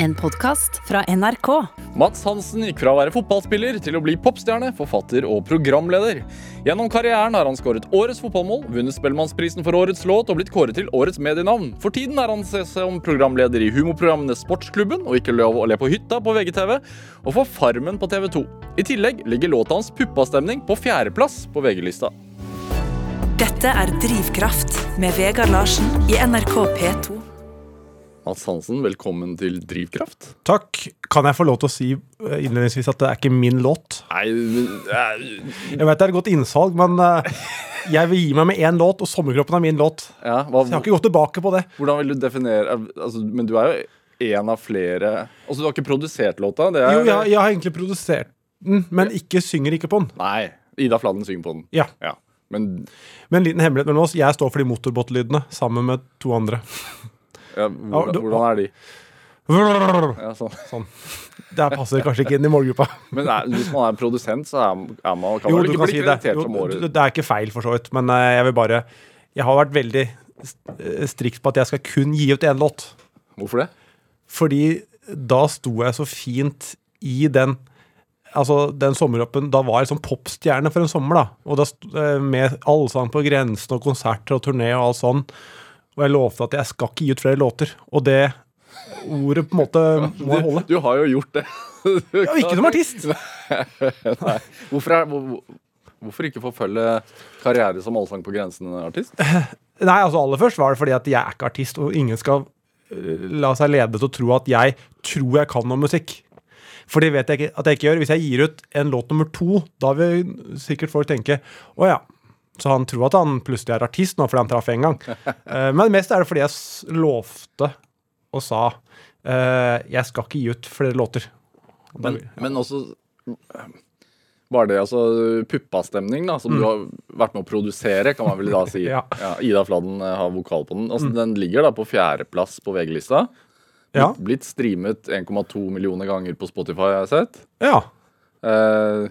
En podkast fra NRK. Mats Hansen gikk fra å være fotballspiller til å bli popstjerne, forfatter og programleder. Gjennom karrieren har han skåret årets fotballmål, vunnet Spellemannsprisen for årets låt og blitt kåret til årets medienavn. For tiden er han som programleder i humorprogrammene Sportsklubben og Ikke lov å le på hytta på VGTV, og for Farmen på TV2. I tillegg ligger låta hans Puppastemning på fjerdeplass på VG-lista. Dette er Drivkraft med Vegard Larsen i NRK P2. Mats Hansen, velkommen til Drivkraft. Takk. Kan jeg få lov til å si eh, innledningsvis at det er ikke min låt? Nei, Jeg vet det er et godt innsalg, men eh, jeg vil gi meg med én låt, og 'Sommerkroppen' er min låt. ja, hva, Så jeg har ikke gått tilbake på det. Hvordan vil du definere altså, Men du er jo en av flere Altså, du har ikke produsert låta? Det er, Jo, jeg, jeg har egentlig produsert den, men ikke synger ikke på den. Nei. Ida Fladen synger på den. Ja. Men Men en liten hemmelighet mellom oss, jeg står for de motorbåtlydene sammen med to andre. Ja, hvordan, hvordan er de? Det Ja, sånn. passer kanskje ikke inn i målgruppa. Men er, hvis man er produsent, så er, er man kan Jo, man ikke bli si det. kreditert som det året. det er ikke feil, for så vidt, men eh, jeg vil bare Jeg har vært veldig eh, strikt på at jeg skal kun gi ut én låt. Hvorfor det? Fordi da sto jeg så fint i den Altså, den sommeroppen Da var jeg sånn popstjerne for en sommer, da. Og da eh, Med Allsang på grensen og konserter og turné og alt sånn. Og jeg lovte at jeg skal ikke gi ut flere låter. Og det ordet på en måte må jeg holde. Du har jo gjort det. Ja, ikke som artist! Nei. Hvorfor, er, hvor, hvor- hvorfor ikke forfølge karriere som Allsang på grensen-artist? Nei, altså aller først var det fordi at jeg er ikke artist, og ingen skal øh, la seg lede til å tro at jeg tror jeg kan noe musikk. For det vet jeg ikke at jeg ikke gjør. Hvis jeg gir ut en låt nummer to, da vil sikkert folk tenke å ja. Så han tror at han plutselig er artist nå fordi han traff én gang. Eh, Men mest er det fordi jeg lovte og sa eh, jeg skal ikke gi ut flere låter. Men, men også Var det altså puppastemning, da, som du har vært med å produsere, kan man vel da si. ja. Ja. Ida Fladen eh, har vokal på den. Mm. Altså, Den ligger da på fjerdeplass på VG-lista. ja. Blitt streamet 1,2 millioner ganger på Spotify, har jeg sett. ja. Eh,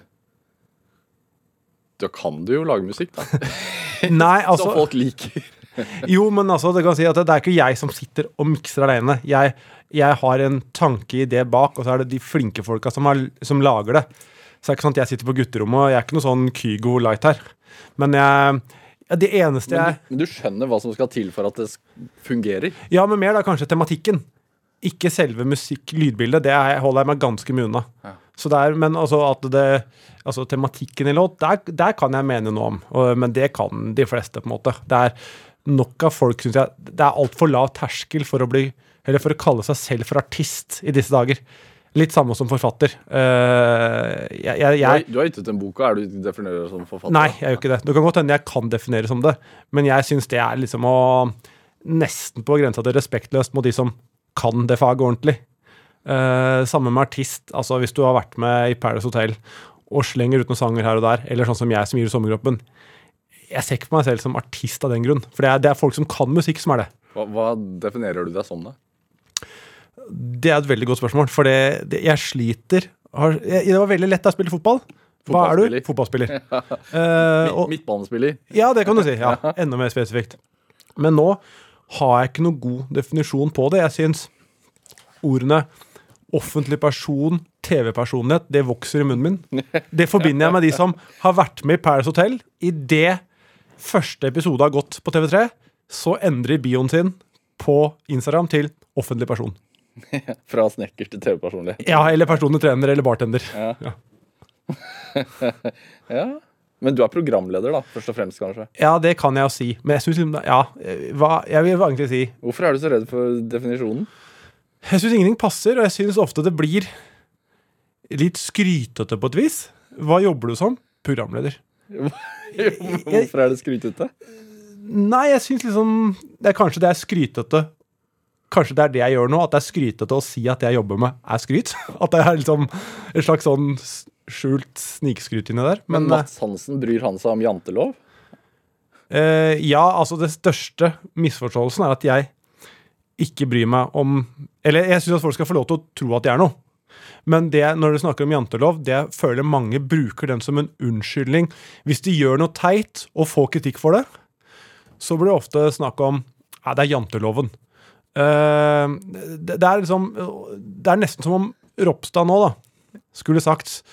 da kan du jo lage musikk, da. Nei, Som altså folk liker. Jo, men altså, det kan si at det er ikke jeg som sitter og mikser alene. Jeg, jeg har en tanke i det bak, og så er det de flinke folka som, har, som lager det. Så det er ikke sånn at jeg sitter på gutterommet, og jeg er ikke noe sånn Kygo light her. Men jeg ja, Det eneste Men jeg du, men du skjønner hva som skal til for at det fungerer? Ja, men mer da kanskje tematikken. Ikke selve musikk, lydbildet. Det er, holder jeg meg ganske mye unna. Ja. Så det er, men altså at det Altså tematikken i låt, der, der kan jeg mene noe om. Og, men det kan de fleste, på en måte. Det er nok av folk, syns jeg Det er altfor lav terskel for å bli Eller for å kalle seg selv for artist i disse dager. Litt samme som forfatter. Uh, jeg, jeg, jeg du har gitt ut en bok, og er du definerer deg som forfatter? Nei, jeg gjør ikke det. Det kan godt hende jeg kan definere som det, men jeg syns det er liksom å Nesten på grensa til respektløst mot de som kan det faget ordentlig. Uh, samme med artist. Altså Hvis du har vært med i Paradise Hotel og slenger ut noen sanger her og der, eller sånn som jeg som gir ut Sommergruppen Jeg ser ikke på meg selv som artist av den grunn, for det er, det er folk som kan musikk, som er det. Hva, hva definerer du deg som, da? Det er et veldig godt spørsmål, for det, det, jeg sliter har, jeg, Det var veldig lett da jeg spilte fotball. Hva er du? Fotballspiller. Ja. Uh, og- Midtbanespiller? Ja, det kan du si. Ja, Enda mer spesifikt. Men nå har jeg ikke noe god definisjon på det. Jeg syns ordene offentlig person, TV-personlighet, det vokser i munnen min. Det forbinder jeg med de som har vært med i Paris Hotel. Idet første episode har gått på TV3, så endrer bioen sin på Instagram til offentlig person. Fra snekker til TV-personlighet. Ja, eller personlig trener eller bartender. Ja. Ja. Men du er programleder, da, først og fremst, kanskje. Ja, det kan jeg jo si. Men jeg syns Ja, hva, jeg vil egentlig si Hvorfor er du så redd for definisjonen? Jeg syns ingenting passer, og jeg syns ofte det blir litt skrytete på et vis. Hva jobber du som? Programleder. Hvorfor er det skrytete? Nei, jeg syns liksom Det er kanskje det er skrytete Kanskje det er det jeg gjør nå, at det er skrytete å si at det jeg jobber med er skryt. At det er liksom et slags sånn skjult snikskryt inni der. Men Men, Mats Hansen, bryr han seg om jantelov? eh, ja, altså det største misforståelsen er at jeg ikke bryr meg om Eller jeg syns at folk skal få lov til å tro at de er noe. Men det, når du snakker om jantelov, det jeg føler mange bruker den som en unnskyldning. Hvis de gjør noe teit og får kritikk for det, så blir det ofte snakk om Nei, det er janteloven. Eh, det, det er liksom det er nesten som om Ropstad nå da skulle sagt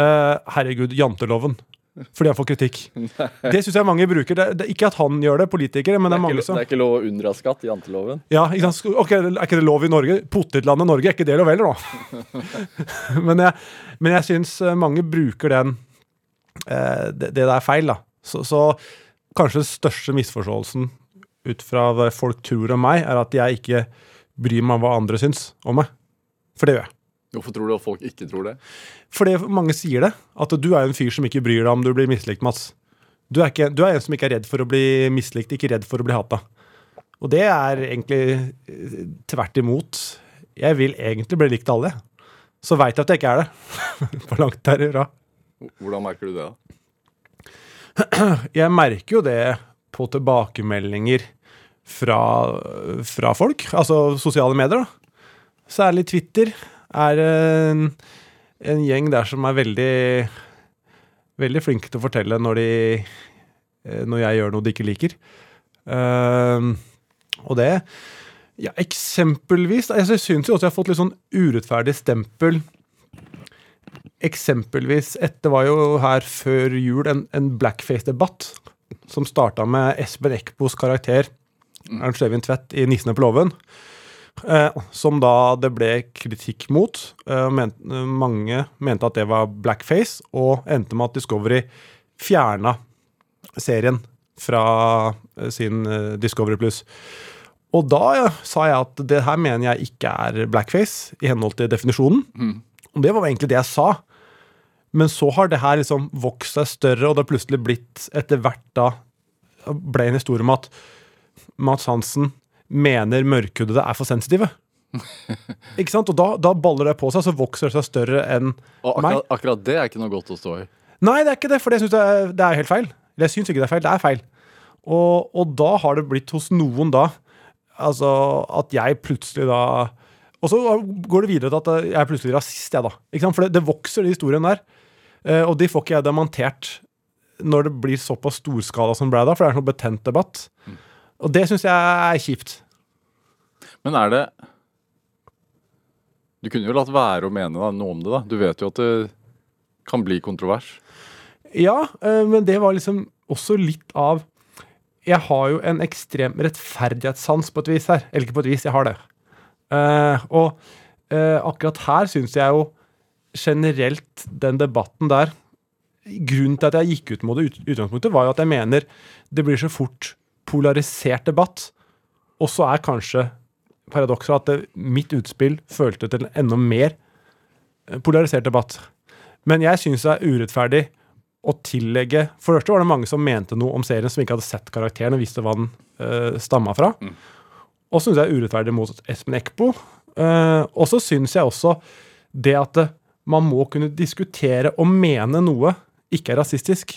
eh, Herregud, janteloven. Fordi han får kritikk. Det syns jeg mange bruker. Det, det, ikke at han gjør det, politikere, men det Det er er, mange som det er ikke lov å unndra skatt janteloven. Ja, ikke sant? Ok, Er ikke det lov i Norge? Potetlandet Norge, er ikke det lov heller, da? men jeg, men jeg syns eh, mange bruker den eh, det, det der feil, da. Så, så kanskje den største misforståelsen ut fra hva folk tror om meg, er at jeg ikke bryr meg om hva andre syns om meg. For det gjør jeg. Hvorfor tror du at folk ikke tror det? Fordi mange sier det. At du er en fyr som ikke bryr deg om du blir mislikt, Mats. Du er, ikke, du er en som ikke er redd for å bli mislikt, ikke redd for å bli hata. Og det er egentlig eh, tvert imot. Jeg vil egentlig bli likt alle. Så veit jeg at jeg ikke er det. På langt derifra. Hvordan merker du det? da? Jeg merker jo det på tilbakemeldinger fra, fra folk. Altså sosiale medier, da. Særlig Twitter er en, en gjeng der som er veldig Veldig flinke til å fortelle når de eh, Når jeg gjør noe de ikke liker. Uh, og det Ja, eksempelvis Jeg syns jo også jeg har fått litt sånn urettferdig stempel. Eksempelvis Etter var jo her før jul en, en blackface-debatt som starta med Espen Eckbos karakter Ernst Evin Tvedt i 'Nissene på låven'. Eh, som da det ble kritikk mot. Eh, ment, mange mente at det var blackface, og endte med at Discovery fjerna serien fra eh, sin eh, Discovery Pluss. Og da ja, sa jeg at det her mener jeg ikke er blackface, i henhold til definisjonen. Og det var egentlig det jeg sa. Men så har det her liksom vokst seg større, og det har plutselig blitt etter hvert da ble en historie om at Mats Hansen mener mørkhudede er for sensitive. ikke sant? Og da, da baller det på seg, så vokser det seg større enn Og meg. akkurat, akkurat det er ikke noe godt å stå i. Nei, det er ikke det, for jeg syns det, er- det er helt feil. Jeg syns ikke det er feil, det er feil. Og, og da har det blitt hos noen da Altså at jeg plutselig da Og så går det videre til at jeg er plutselig rasist, jeg, da. Ikke sant? For det, det vokser, de historiene der. Eh, og de får ikke jeg demontert når det blir såpass storskala som ble da, for det er en sånn betent debatt. Og det syns jeg er kjipt. Men er det Du kunne jo latt være å mene da, noe om det, da. Du vet jo at det kan bli kontrovers. Ja, eh, men det var liksom også litt av Jeg har jo en ekstrem rettferdighetssans på et vis her. Eller ikke på et vis, jeg har det. Eh, og eh, akkurat her syns jeg jo generelt den debatten der Grunnen til at jeg gikk ut med det utgangspunktet, var jo at jeg mener det blir så fort polarisert debatt. Og så er kanskje paradokset at det, mitt utspill følte til en enda mer eh, polarisert debatt. Men jeg syns det er urettferdig å tillegge For det første var det mange som mente noe om serien som ikke hadde sett karakteren og visste hva den uh, stamma fra. Og så syns jeg det er urettferdig mot Espen Eckbo. Uh, og så syns jeg også det at eh, man må kunne diskutere og mene noe ikke er rasistisk,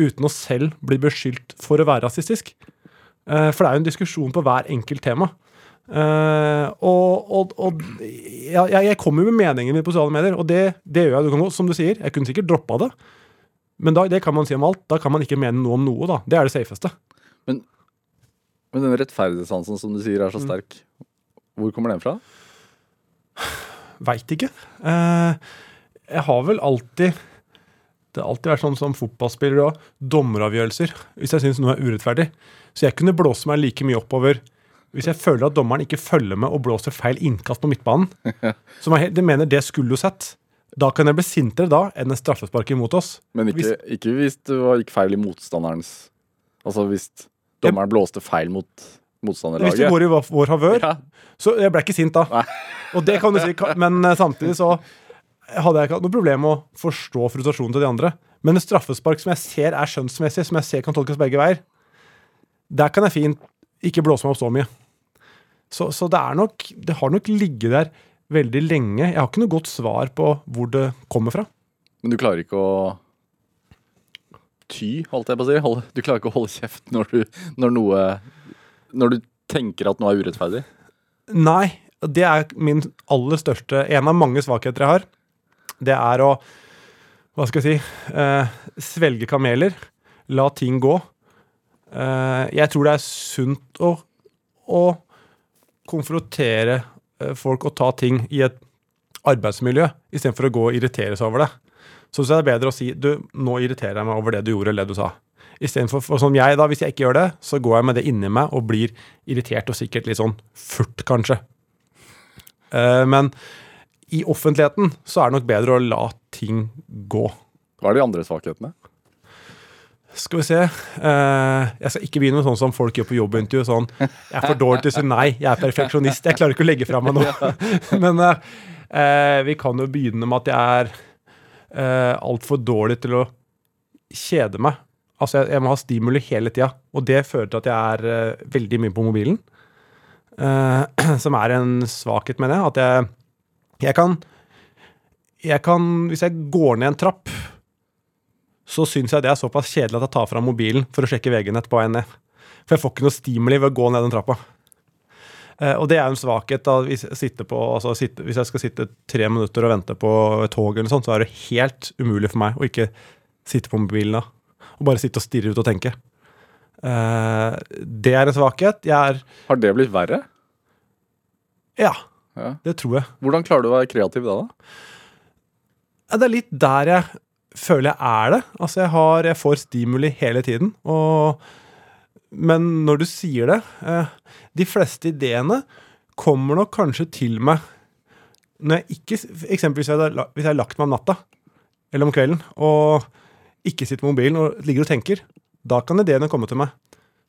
uten å selv bli beskyldt for å være rasistisk. Eh, for det er jo en diskusjon på hver enkelt tema. Eh, og og, og jeg, jeg kommer med meningen min på sosiale medier, og det, det gjør jeg. Du kan, gå- som du sier, jeg kunne sikkert droppa det. Men da, det kan man si om alt. Da kan man ikke mene noe om noe. da. Det er det safeste. Men den rettferdighetssansen som du sier er så sterk, hvor kommer den fra? Veit ikke. Eh, jeg har vel alltid Det har alltid vært sånn som fotballspiller òg. Dommeravgjørelser. Hvis jeg syns noe er urettferdig. Så jeg kunne blåse meg like mye oppover hvis jeg føler at dommeren ikke følger med og blåser feil innkast på midtbanen. Som jeg de mener det skulle du sett. Da kan jeg bli sintere da enn en straffespark imot oss. Men ikke, ikke hvis det var, gikk feil i motstanderens Altså hvis dommeren blåste feil mot Hvis det motstanderlaget. går i vår vår favør, Ja. Så jeg ble ikke sint da. Nei. Og det kan du si, men eh, samtidig så hadde jeg ikke hatt noe problem med å forstå frustrasjonen til de andre. Men et straffespark som jeg ser er skjønnsmessig, som jeg ser kan tolkes begge veier, der kan jeg fint ikke blåse meg opp så mye. Så, så det er nok Det har nok ligget der veldig lenge. Jeg har ikke noe godt svar på hvor det kommer fra. Men du klarer ikke å ty, holdt jeg på å si. Hold- Du klarer ikke å holde kjeft når du, når noe Når du tenker at noe er urettferdig. Nei, det er min aller største En av mange svakheter jeg har. Det er å Hva skal jeg si eh, Svelge kameler. La ting gå. Eh, jeg tror det er sunt å, å konfrontere eh, folk og ta ting i et arbeidsmiljø istedenfor å gå og irritere seg over det. Så syns jeg det er bedre å si du, nå irriterer jeg meg over det du gjorde, eller det du sa. Istedenfor for som jeg, da, hvis jeg ikke gjør det, så går jeg med det inni meg og blir irritert og sikkert litt sånn furt, kanskje. Eh, men i offentligheten så er det nok bedre å la ting gå. Hva er de andre svakhetene? Skal vi se eh, Jeg skal ikke begynne med sånn som folk gjør på jobbintervju. Sånn Jeg er for dårlig til å si nei. Jeg er perfeksjonist. Jeg klarer ikke å legge fra meg noe. Men eh, eh, vi kan jo begynne med at jeg er eh, altfor dårlig til å kjede meg. Altså, jeg, jeg må ha stimuli hele tida, og det fører til at jeg er veldig mye på mobilen. Som er en svakhet, mener jeg. At jeg, jeg kan Jeg kan Hvis jeg går ned en trapp, så syns jeg det er såpass kjedelig at jeg tar fram mobilen for å sjekke VG nett på vei ned. For jeg får ikke noe stimuli ved å gå ned den trappa. Eh, og det er en svakhet da, hvis, jeg på, altså, sitte, hvis jeg skal sitte tre minutter og vente på et tog, eller sånt, så er det helt umulig for meg å ikke sitte på mobilen da. Og bare sitte og stirre ut og tenke. Eh, det er en svakhet. Jeg er Har det blitt verre? Ja, Ja. det tror jeg. Hvordan klarer du å være kreativ da? da? Ja, Det er litt der jeg føler jeg er det. Altså, jeg, har, jeg får stimuli hele tiden. Og, men når du sier det eh, De fleste ideene kommer nok kanskje til meg når jeg ikke Eksempelvis hvis jeg, har lagt meg om natta eller om kvelden og ikke sitter med mobilen og ligger og tenker. Da kan ideene komme til meg.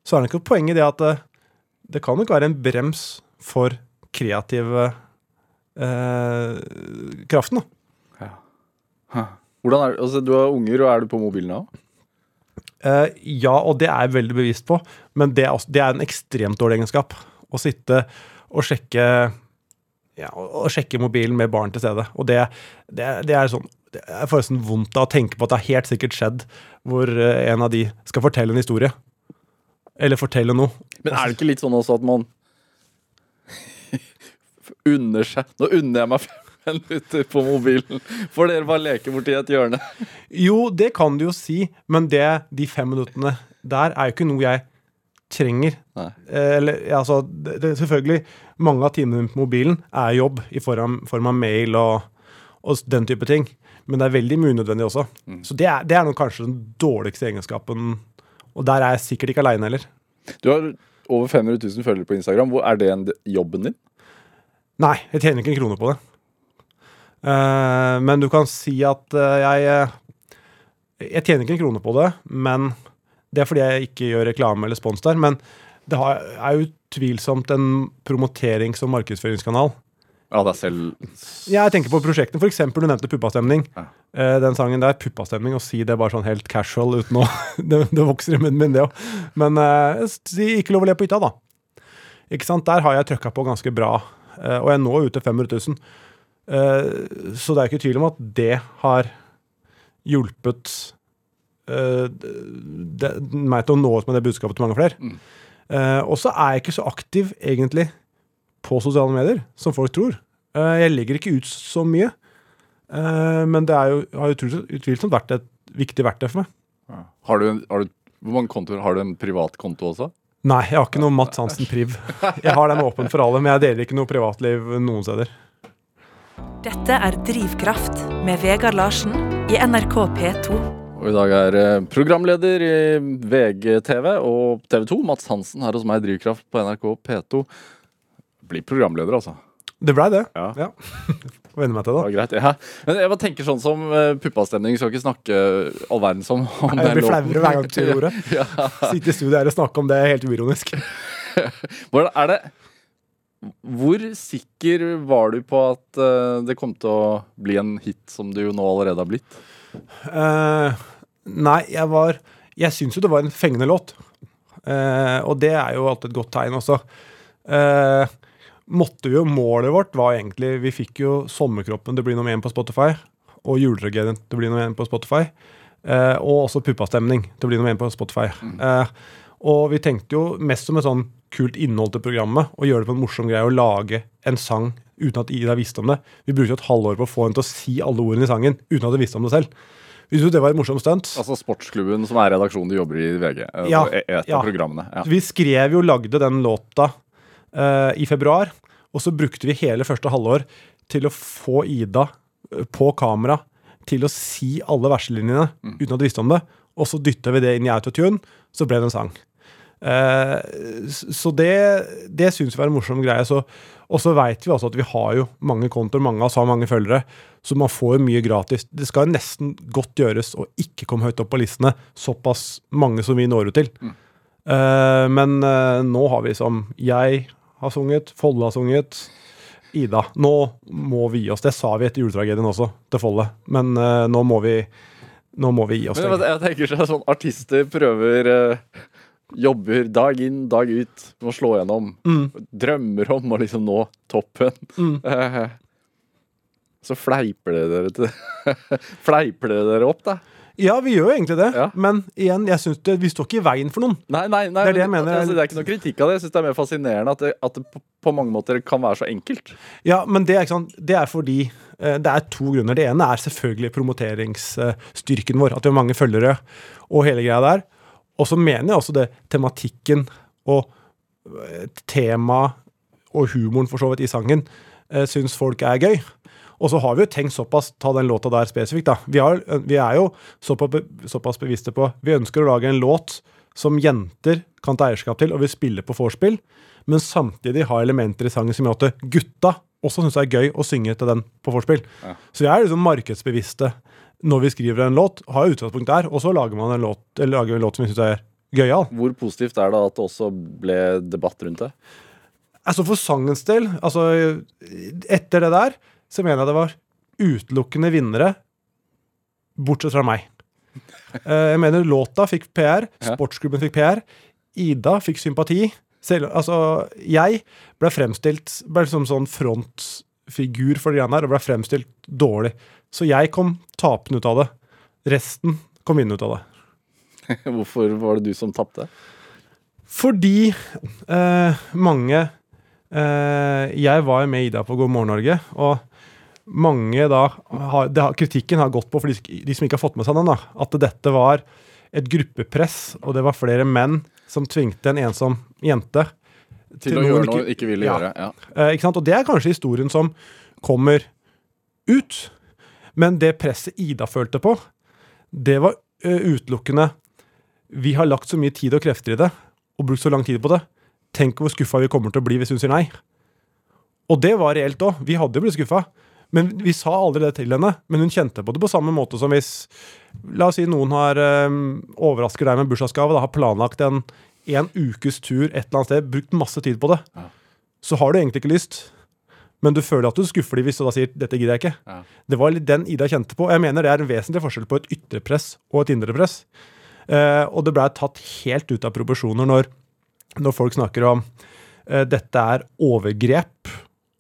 Så er det ikke poenget det at eh, det kan nok være en brems for kreative eh, kraften. da. Hvordan er, altså, du har unger, og er du på mobilen da? Eh, ja, og det er jeg veldig bevisst på, men det er, også, det er en ekstremt dårlig egenskap. Å sitte og sjekke ja, og sjekke mobilen med barn til stede. Og det, det, det er sånn Det er forresten vondt av å tenke på at det har helt sikkert skjedd hvor eh, en av de skal fortelle en historie. Eller fortelle noe. Men er det ikke litt sånn også at man unner seg Nå unner jeg meg fem minutter på mobilen, for dere bare leker borti et hjørne. Jo, det kan du jo si, men det, de fem minuttene der er jo ikke noe jeg trenger. Eh, Eller, altså, det, det, selvfølgelig, mange av timene på mobilen er jobb i form, form av mail og, og den type ting. Men det er veldig mye unødvendig også. Så det er, det er kanskje den dårligste egenskapen. Og der er jeg sikkert ikke aleine heller. Du har over 500 000 følgere på Instagram. Hvor Er det en, jobben din? Nei, jeg tjener ikke en krone på det. Uh, men du kan si at uh, jeg eh, Jeg tjener ikke en krone på det, men det er fordi jeg ikke gjør reklame eller spons der. Men det har, er utvilsomt en promoterings- og markedsføringskanal. Ja, det er selv Ja, jeg tenker på prosjektene. For eksempel, du nevnte Puppastemning. Ja. Uh, den sangen der, Puppastemning, og si det bare sånn helt casual uten å det, det vokser i munnen min, det òg. Men si ikke lov å le på hytta, da. Ikke sant? Der har jeg trøkka på ganske bra, og jeg når ut til 500 000. Eh, så det er ikke tvil om at det har hjulpet eh, det, meg til å nå ut med det budskapet til mange flere. Mm. Eh, og så er jeg ikke så aktiv, egentlig, på sosiale medier som folk tror. Eh, jeg legger ikke ut så mye. Eh, men det er jo, har jo utvilsomt vært et viktig verktøy for meg. Har du, har du, Hvor mange kontoer Har du en privat konto også? Nei, jeg har ikke noe Mats Hansen Priv. Jeg har den åpen for alle, men jeg deler ikke noe privatliv noen steder. Dette er Drivkraft med Vegard Larsen i NRK P2. Og I dag er eh, programleder i VGTV og TV 2, Mats Hansen, her hos meg i Drivkraft på NRK P2. Blir programleder, altså. Det blei det. Ja. Ja. Får venne meg til Det var greit. Ja. Men jeg bare tenker sånn som uh, puppastemning. Skal ikke snakke all verdens om, om Jeg blir flauere hver gang du sier ordet. Ja. Sitte i studio her og snakke om det er helt uironisk. Hvordan er det Hvor sikker var du på at uh, det kom til å bli en hit, som det jo nå allerede har blitt? Uh, nei, jeg var Jeg syns jo det var en fengende låt. Uh, og det er jo alltid et godt tegn også. Eh, måtte vi jo Målet vårt var egentlig Vi fikk jo Sommerkroppen, det blir nummer én på Spotify. Og Juletragedien, det blir nummer én på Spotify. Eh, og også Puppastemning, det blir nummer én på Spotify. Eh, og vi tenkte jo mest som et sånn kult innhold til programmet, og gjøre det på en morsom greie, å lage en sang uten at Ida visste om det. Vi brukte jo et halvår på å få henne til å si alle ordene i sangen uten at hun visste om det selv. Vi syntes det var et morsomt stunt. Altså Sportsklubben, som er redaksjonen du jobber i i VG. eh, Ja, et ja. av programmene. Ja. Vi skrev jo, lagde den låta i februar, Og så brukte vi hele første halvår til å få Ida eh, på kamera til å si alle verselinjene uten at du visste om det. Og så dytta vi det inn i autotune, så ble det en sang. Uh, så det, det syns vi er en morsom greie. Så, og så veit vi også at vi har jo mange kontoer, mange av oss har mange følgere, så man får jo mye gratis. Det skal nesten godt gjøres å ikke komme høyt opp på listene, såpass mange som vi når ut til. Eh, men uh, nå har vi som jeg har sunget, Folle har sunget, Ida. Nå må vi gi oss. Det sa vi etter juletragedien også, til Folle. Men uh, nå, må vi, nå må vi gi oss. Men jeg, tenker tenker sånn, sånn Artister prøver uh, Jobber dag inn, dag ut med å slå gjennom. Drømmer om å liksom nå toppen. Eh, så fleiper det dere til Fleiper det dere opp, da? Ja, vi gjør jo egentlig det. Ja. Men igjen, jeg synes det, vi står ikke i veien for noen. Nei, nei, nei Det er det jeg mener er Altså, det er ikke noe kritikk av det. Jeg synes det er mer fascinerende at det, at det på, mange måter kan være så enkelt. Ja, men det er, ikke sant? det er fordi eh, Det er to grunner. Det ene er selvfølgelig promoteringsstyrken vår. At vi har mange følgere og hele greia der. Og så mener jeg også det tematikken og temaet tema og humoren for så vidt i sangen uh, syns folk er gøy. Og så har vi jo tenkt såpass, ta den låta der spesifikt, da. Vi, har, vi er jo såpass, såpass bevisste på Vi ønsker å lage en låt som jenter kan ta eierskap til og vil spille på vorspiel, men samtidig ha elementer i sangen som gjør at gutta også syns det er gøy å synge til den på vorspiel. Så vi er liksom markedsbevisste når vi skriver en låt, har utgangspunkt der, og så lager man en låt, eller lager en låt som vi syns er gøyal. Hvor positivt er det at det også ble debatt rundt det? Altså For sangens del, altså etter det der, så mener jeg det var utelukkende vinnere, bortsett fra meg. Eh, Jeg mener låta fikk PR, sportsgruppen sportsklubben fikk PR, Ida fikk sympati. Selv, altså, jeg ble fremstilt ble som sånn frontfigur for de greiene her, og ble fremstilt dårlig. Så jeg kom tapende ut av det. Resten kom vinnende ut av det. Hvorfor var det du som tapte? Fordi eh, mange eh, Jeg var med Ida på God morgen Norge, og mange da har, det har, Kritikken har gått på, for de, de som ikke har fått med seg den, da, at dette var et gruppepress, og det var flere menn som tvingte en ensom jente Til, å gjøre noe hun ikke ville Ja. gjøre. Ja. Eh, ikke sant? Og det er kanskje historien som kommer ut. Men det presset Ida følte på, det var eh, utelukkende Vi har lagt så mye tid og krefter i det, og brukt så lang tid på det. Tenk hvor skuffa vi kommer til å bli hvis hun sier nei. Og det var reelt òg. Vi hadde blitt skuffa. Men vi sa aldri det til henne. Men hun kjente på det på samme måte som hvis La oss si noen har eh, overrasker deg med bursdagsgave, da har planlagt en en ukes tur et eller annet sted, brukt masse tid på det. Så har du egentlig ikke lyst, men du føler at du skuffer dem hvis du da sier 'dette gidder jeg ikke'. Ja. Det var den Ida kjente på. Jeg mener det er en vesentlig forskjell på et ytre press og et indre press. Uh, og det blei tatt helt ut av proporsjoner når, når folk snakker om uh, dette er overgrep,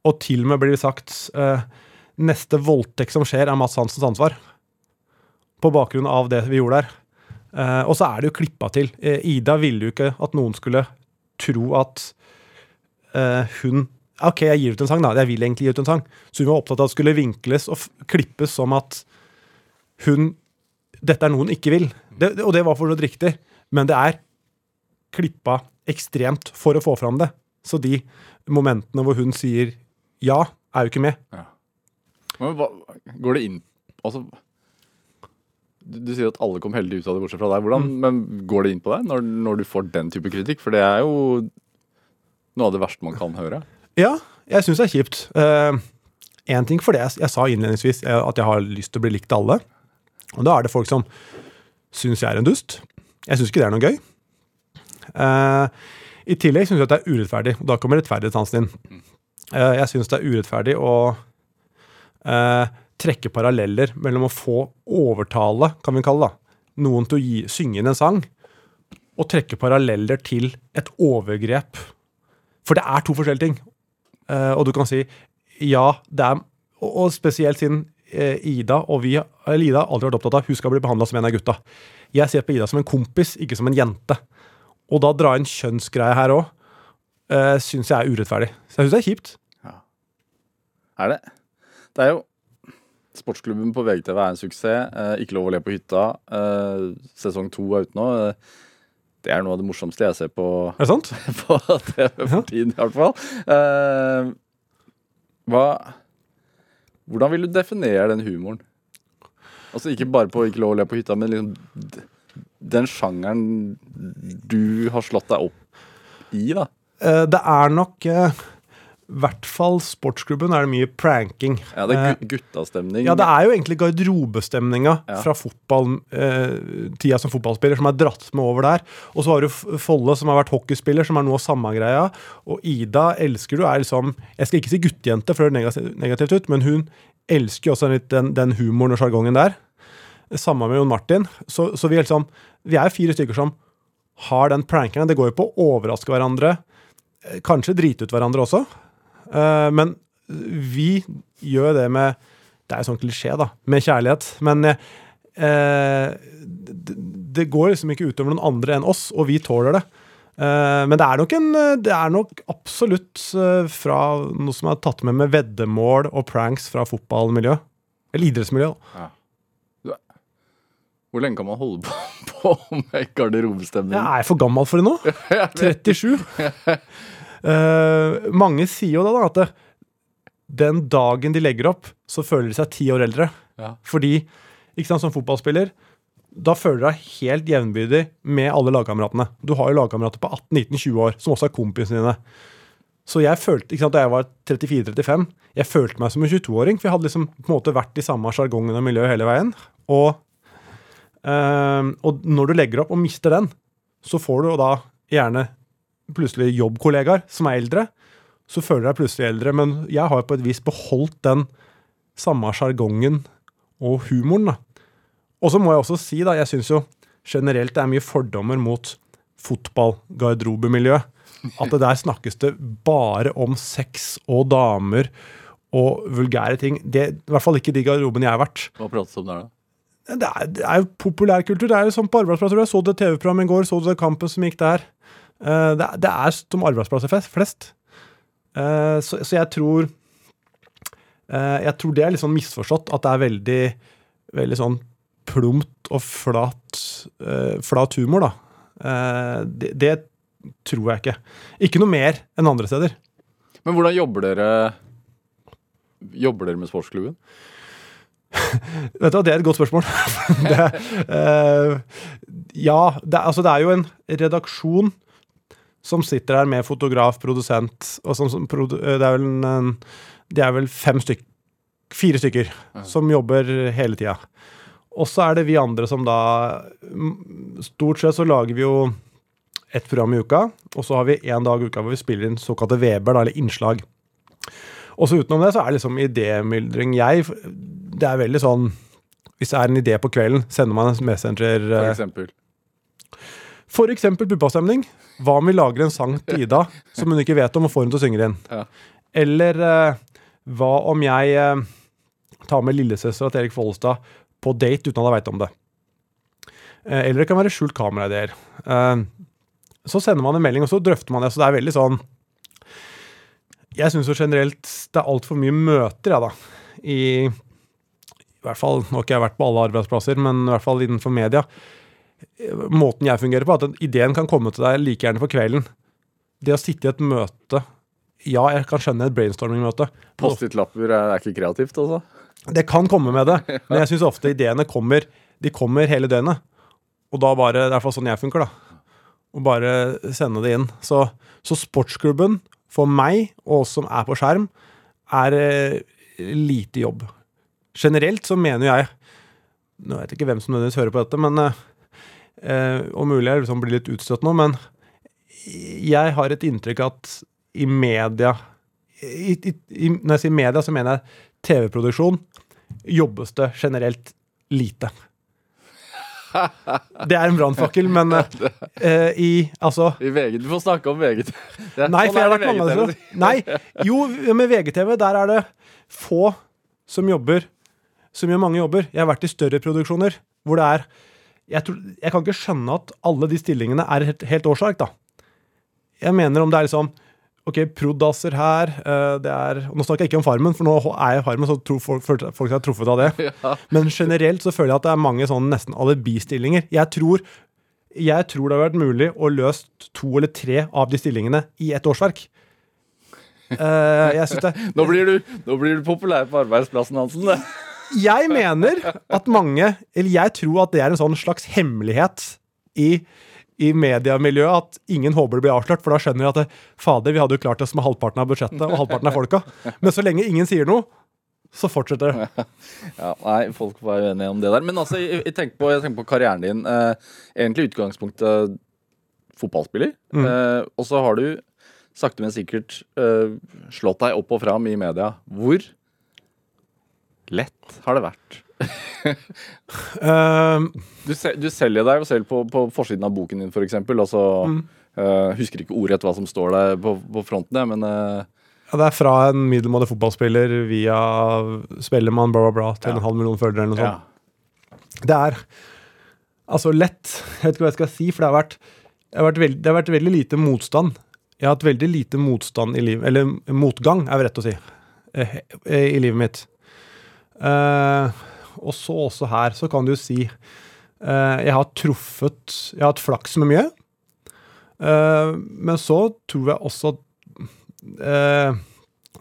og til og med blir det sagt eh, neste voldtekt som skjer, er Mads Hansens ansvar. På bakgrunn av det vi gjorde der. Eh, og så er det jo klippa til. Eh, Ida ville jo ikke at noen skulle tro at eh, hun OK, jeg gir ut en sang, da. Jeg vil egentlig gi ut en sang. Så hun var opptatt av at det skulle vinkles og klippes som at hun Dette er noe hun ikke vil. Det, og det var for så vidt riktig, men det er klippa ekstremt for å få fram det. Så de momentene hvor hun sier ja, er jo ikke med. Men hva, går det inn Altså du, du sier at alle kom heldig ut av det, bortsett fra deg. Hvordan, Mm. Men går det inn på deg når, når du får den type kritikk? For det er jo noe av det verste man kan høre. Ja, jeg syns det er kjipt. Én ting for det jeg, jeg sa innledningsvis, eh, at jeg har lyst til å bli likt alle. Og da er det folk som syns jeg er en dust. Jeg syns ikke det er noe gøy. Uh, I tillegg syns jeg at det er urettferdig. og Da kommer rettferdighetssansen inn. Uh, jeg syns det er urettferdig å eh, trekke paralleller mellom å få overtale, kan vi kalle det, noen til å gi, synge inn en sang, og trekke paralleller til et overgrep. For det er to forskjellige ting. Eh, og du kan si ja, det er Og, spesielt siden eh, Ida og vi eller Ida har alltid vært opptatt av hun skal bli behandla som en av gutta. Jeg ser på Ida som en kompis, ikke som en jente. Og da dra inn kjønnsgreie her òg, uh, syns jeg er urettferdig. Så jeg syns det er kjipt. Er det? Det er jo Sportsklubben på VGTV er en suksess. Eh, ikke lov å le på hytta. Eh, sesong to er ute nå. Eh, det er noe av det morsomste jeg ser på, Er det sant? på TV for tiden, i hvert fall. Eh, Hva Hvordan vil du definere den humoren? Altså ikke bare på Ikke lov å le på hytta, men liksom den sjangeren du har slått deg opp i, da. Eh, det er nok eh, I hvert fall sportsklubben er det mye pranking. Ja, det er Eh, guttastemning. Ja, det er jo egentlig garderobestemninga Ja. fra fotballtida som fotballspiller som er dratt med over der. Og så har du Folle, som har vært hockeyspiller, som er noe av samme greia. Og Ida elsker du er liksom Jeg skal ikke si guttejente, for det høres negativt, negativt ut, men hun elsker jo også litt den, den humoren og sjargongen der. Samme med Jon Martin. Så, så vi er liksom Vi er fire stykker som har den prankeren Det går jo på å overraske hverandre. eh, Kanskje drite ut hverandre også. Eh, men vi gjør det med Det er jo sånn klisjé, da. Med kjærlighet. Men eh, det, går liksom ikke utover noen andre enn oss, og vi tåler det. Eh, men det er nok en Det er nok absolutt fra noe som er tatt med med veddemål og pranks fra fotballmiljø. Eller idrettsmiljø. da. Hvor lenge kan man holde på, på med garderobestemning? Jeg er for gammel for det nå. 37. Eh, mange sier jo da, da at den dagen de legger opp, så føler de seg ti år eldre. Ja. Fordi, ikke sant, som fotballspiller, da føler du deg helt jevnbyrdig med alle lagkameratene. Du har jo lagkamerater på 18-19-20 år, som også er kompisene dine. Så jeg følte, ikke sant, da jeg var 34-35, jeg følte meg som en 22-åring, for jeg hadde liksom på en måte vært i samme sjargongen og miljø hele veien. Og, øh, og når du legger opp og mister den, så får du da gjerne plutselig jobbkollegaer som er eldre. Så føler du deg plutselig eldre, men jeg har på et vis beholdt den samme sjargongen og humoren. da. Og så må jeg også si, da, jeg syns jo generelt det er mye fordommer mot fotballgarderobemiljøet. At det der snakkes det bare om sex og damer og vulgære ting. Det, I hvert fall ikke de garderobene jeg har vært. Hva prates om der, da? Det er, det er jo populærkultur. Det er jo sånn på arbeidsplasser. Jeg så det TV-programmet i går, så du det kampen som gikk der. Eh, det, det er som arbeidsplasser flest-. Eh, så, så jeg tror eh, Jeg tror det er litt sånn misforstått, at det er veldig, veldig sånn plumpt og flat, flat humor, da. Det, det tror jeg ikke. Ikke noe mer enn andre steder. Men hvordan jobber dere Jobber dere med sportsklubben? Vet du hva, Det er et godt spørsmål. det, uh, ja, det, altså det er jo en redaksjon som sitter her med fotograf, produsent og som, som produ, eh, Det er vel, en, det er vel fem stykk, fire stykker som jobber hele tida. Og så er det vi andre som da Stort sett så lager vi jo ett program i uka, og så har vi én dag i uka hvor vi spiller inn såkalte Weber, da, eller innslag. Og så utenom det så er det liksom idémyldring. Jeg Det er veldig sånn Hvis det er en idé på kvelden, sender man en messenger For eh, eksempel. Eksempel puppastemning. Hva om vi lager en sang til Ida som hun ikke vet om, og får henne til å synge den? Ja. Eller eh, hva om jeg eh, tar med lillesøstera til Erik Follestad på date uten at hun veit om det? Eh, eller det kan være skjult kamera-ideer. Eh, så sender man en melding, og så drøfter man det. Så det er veldig sånn Jeg syns jo generelt det er altfor mye møter, jeg, da. I, I hvert fall Nå har ikke jeg vært på alle arbeidsplasser, men i hvert fall innenfor media måten jeg fungerer på, at ideen kan komme til deg like gjerne på kvelden. Det å sitte i et møte Ja, jeg kan skjønne et brainstorming-møte. Post-it-lapper er, ikke kreativt, altså? Det kan komme med det, men jeg syns ofte ideene kommer De kommer hele døgnet. Og da bare Det er iallfall sånn jeg funker, da. Og bare sende det inn. Så, så sportsklubben, for meg og oss som er på skjerm, er eh, lite jobb. Generelt så mener jeg Nå vet jeg ikke hvem som nødvendigvis hører på dette, men eh, Om mulig jeg liksom blir litt utstøtt nå, men jeg har et inntrykk at i media i, i, i, Når jeg sier media, så mener jeg TV-produksjon jobbes det generelt lite. Det er en brannfakkel, men uh, i Altså I VG, Du får snakke om VG. Det er- Nei, sånn for jeg har vært mange VGTV. Nei, jo, med VGTV, der er det få som jobber Som gjør mange jobber. Jeg har vært i større produksjoner hvor det er Jeg, tror, jeg kan ikke skjønne at alle de stillingene er helt, helt årsak, da. Jeg mener om det er liksom Ok, prodasser her. eh, det er, og Nå snakker jeg ikke om Farmen, for nå er jeg Farmen, så tror folk, folk seg truffet av det. Men generelt så føler jeg at det er mange sånn nesten alibi-stillinger. Jeg tror, jeg tror det har vært mulig å løse to eller tre av de stillingene i ett årsverk. Uh, jeg synes det Nå blir du, nå blir du populær på arbeidsplassen, Hansen. Jeg mener at mange Eller jeg tror at det er en sånn slags hemmelighet i, i mediemiljøet at ingen håper det blir avslørt, for da skjønner de at det, fader, vi hadde jo klart oss med halvparten av budsjettet og halvparten av folka. Men så lenge ingen sier noe, så fortsetter det. Ja, nei, folk var uenige om det der. Men altså, jeg, jeg, tenker, på, jeg tenker på karrieren din. Eh, egentlig utgangspunktet fotballspiller. Mm. Eh, og så har du sakte, men sikkert eh, slått deg opp og fram i media. Hvor lett har det vært? Eh, Du, sel- du selger deg jo selv på, på forsiden av boken din, f.eks. Altså, Mm. uh, husker ikke ordrett hva som står der på, på fronten, jeg, men uh, ja, det er fra en middelmådig fotballspiller via Spellemann, bla, bla, bla, til Ja. en halv million følgere eller noe ja. Det er altså lett. Jeg vet ikke hva jeg skal si, for det har vært, det har vært, veld, det har vært veldig lite motstand. Jeg har hatt veldig lite motstand i livet Eller motgang, er vel rett å si, eh, i livet mitt. Eh, og så også her, så kan du jo si eh, Jeg har truffet Jeg har hatt flaks med mye. Eh, men så tror jeg også at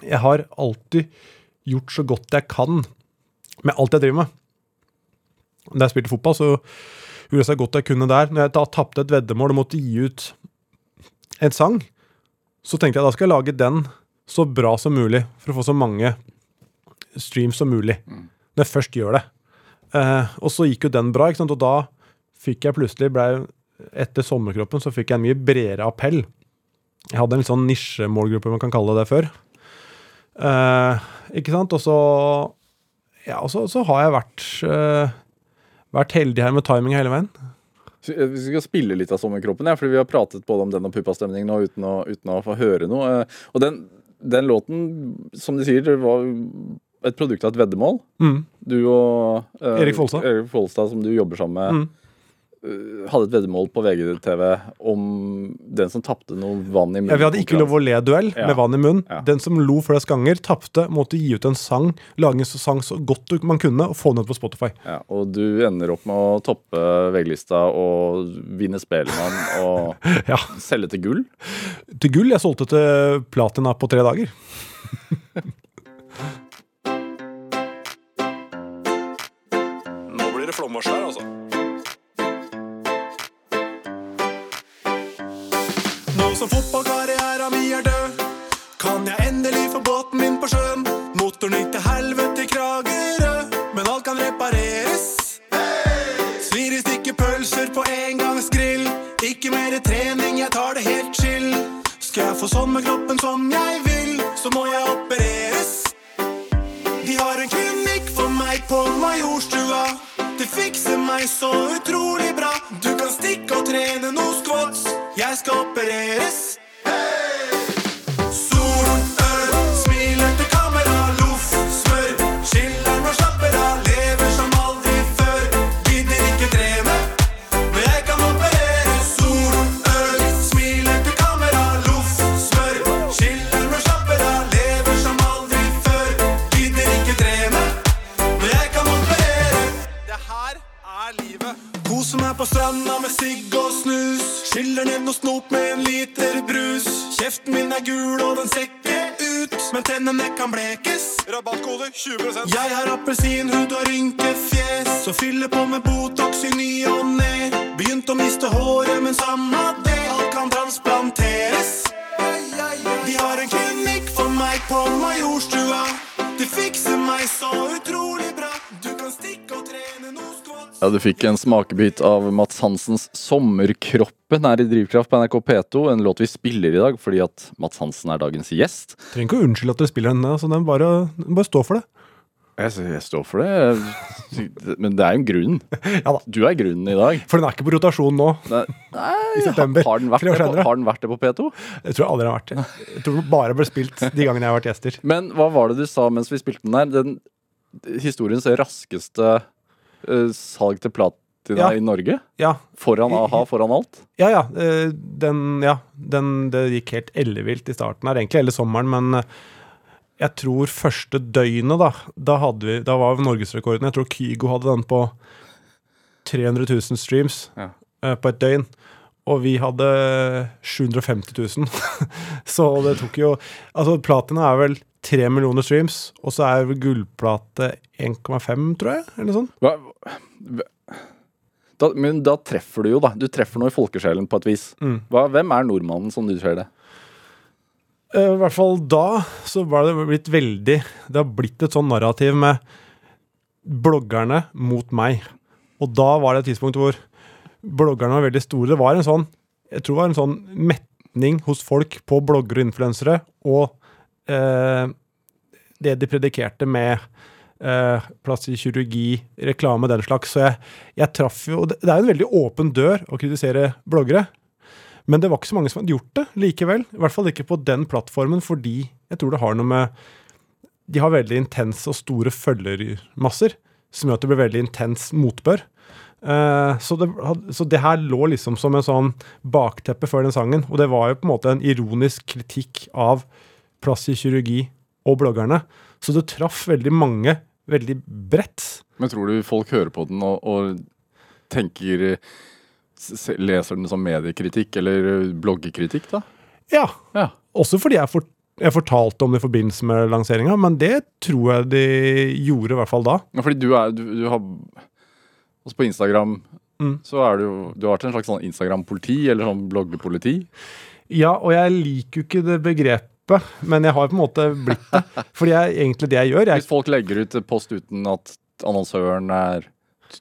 jeg har alltid gjort så godt jeg kan med alt jeg driver med. Da jeg spilte fotball, så gjorde jeg så godt jeg kunne der. Når jeg da tapte et veddemål og måtte gi ut en sang, så tenkte jeg da skal jeg lage den så bra som mulig for å få så mange streams som mulig. Når jeg først gjør det. Eh, og så gikk jo den bra, ikke sant? og da fikk jeg plutselig ble, Etter Sommerkroppen så fikk jeg en mye bredere appell. Jeg hadde en sånn nisjemålgruppe, man kan kalle det det, før. Eh, ikke sant? Og så Ja, og så, så har jeg vært eh, vært heldig her med timing hele veien. Vi skal spille litt av Sommerkroppen, ja, fordi vi har pratet både om den og Puppastemning nå uten å, uten å få høre noe. Og den, den låten, som de sier, var et produkt av et veddemål. Mm. Du og uh, Erik Folstad. Erik Folstad, som du jobber sammen med, Mm. eh, hadde et veddemål på VGTV om den som tapte noe vann i munnen. Ja, vi hadde ikke lov å le-duell Ja. med vann i munnen. Ja. Den som lo flest ganger, tapte, måtte gi ut en sang, lage en sang så godt man kunne, og få den ut på Spotify. Ja, og du ender opp med å toppe VG-lista og vinne Spellemann og Ja. selge til gull. Til gull. Jeg solgte til platina på tre dager. Flommarsj her, altså. Nå som fotballkarrieren min er død, kan jeg endelig få båten min på sjøen. Motoren gikk til helvete i Kragerø, men alt kan repareres. Svir i stykker pølser på engangsgrill. Ikke mer trening, jeg tar det helt chill. Skal jeg få sommerkroppen som jeg vil, så må jeg opereres. De har en klinikk for meg på Majorstua. Meg så utrolig bra. Du kan stikke og trene noe squats. Jeg skal opereres. Tennene kan blekes. Rabattkode 20 Jeg har appelsinhud og rynkefjes. Så fyller på med Botox Ja, Du fikk en smakebit av Mats Hansens 'Sommerkroppen' her i Drivkraft på NRK P2. En låt vi spiller i dag fordi at Mats Hansen er dagens gjest. Trenger ikke å unnskylde at dere spiller den. Altså, den bare, bare stå for det. Jeg, jeg står for det, men det er jo en grunn. Ja. Du er grunnen i dag. For den er ikke på rotasjon nå. Nei, I september, Har den, vært det på, har den vært det på P2? Jeg tror jeg aldri har vært det. Jeg tror den bare ble spilt de gangene jeg har vært gjester. Men hva var det du sa mens vi spilte den der? Den historiens raskeste salg til platina Ja. i Norge? Ja, Foran a-ha, foran alt? ja. ja, eh, den, ja den, det gikk helt ellevilt i starten her, egentlig hele sommeren, men eh, jeg tror første døgnet, da, da, hadde vi, da var norgesrekorden. Jeg tror Kygo hadde den på 300 000 streams Ja. eh, på et døgn. og vi hadde 750 000. så det tok jo Altså, platina er vel 3 millioner streams, og så er gullplate 1,5, tror jeg, eller noe sånt. Hva, da, men da treffer du jo, da. Du treffer noe i folkesjelen på et vis. Mm. Hva, hvem er nordmannen, som du ser det? Eh, I hvert fall da så var det blitt veldig Det har blitt et sånn narrativ med bloggerne mot meg. Og da var det et tidspunkt hvor bloggerne var veldig store. Det var en sånn Jeg tror det var en sånn metning hos folk på bloggere og influensere og det de predikerte med eh, plastisk kirurgi, reklame, den slags. Så jeg, jeg traff jo Det det er jo en veldig åpen dør å kritisere bloggere. Men det var ikke så mange som hadde gjort det likevel. I hvert fall ikke på den plattformen, fordi jeg tror det har noe med De har veldig intense og store følgermasser, som gjør at det blir veldig intens motbør. Eh, så, det, så det her lå liksom som en sånn bakteppe før den sangen. Og det var jo på en måte en ironisk kritikk av plastisk kirurgi og bloggerne. Så det traff veldig mange veldig bredt. Men tror du folk hører på den og, og tenker Leser den som mediekritikk eller eh, bloggekritikk, da? Ja. Ja. Også fordi jeg, for, jeg fortalte om det i forbindelse med lanseringa, men det tror jeg de gjorde i hvert fall da. Ja, fordi du er du, du har Også på Instagram Mm. så er du Du har vært en slags sånn Instagram-politi, eller sånn bloggepoliti. Ja, og jeg liker jo ikke det begrepet, men jeg har på en måte blitt det. Fordi jeg, egentlig det jeg gjør jeg, Hvis folk legger ut post uten at annonsøren er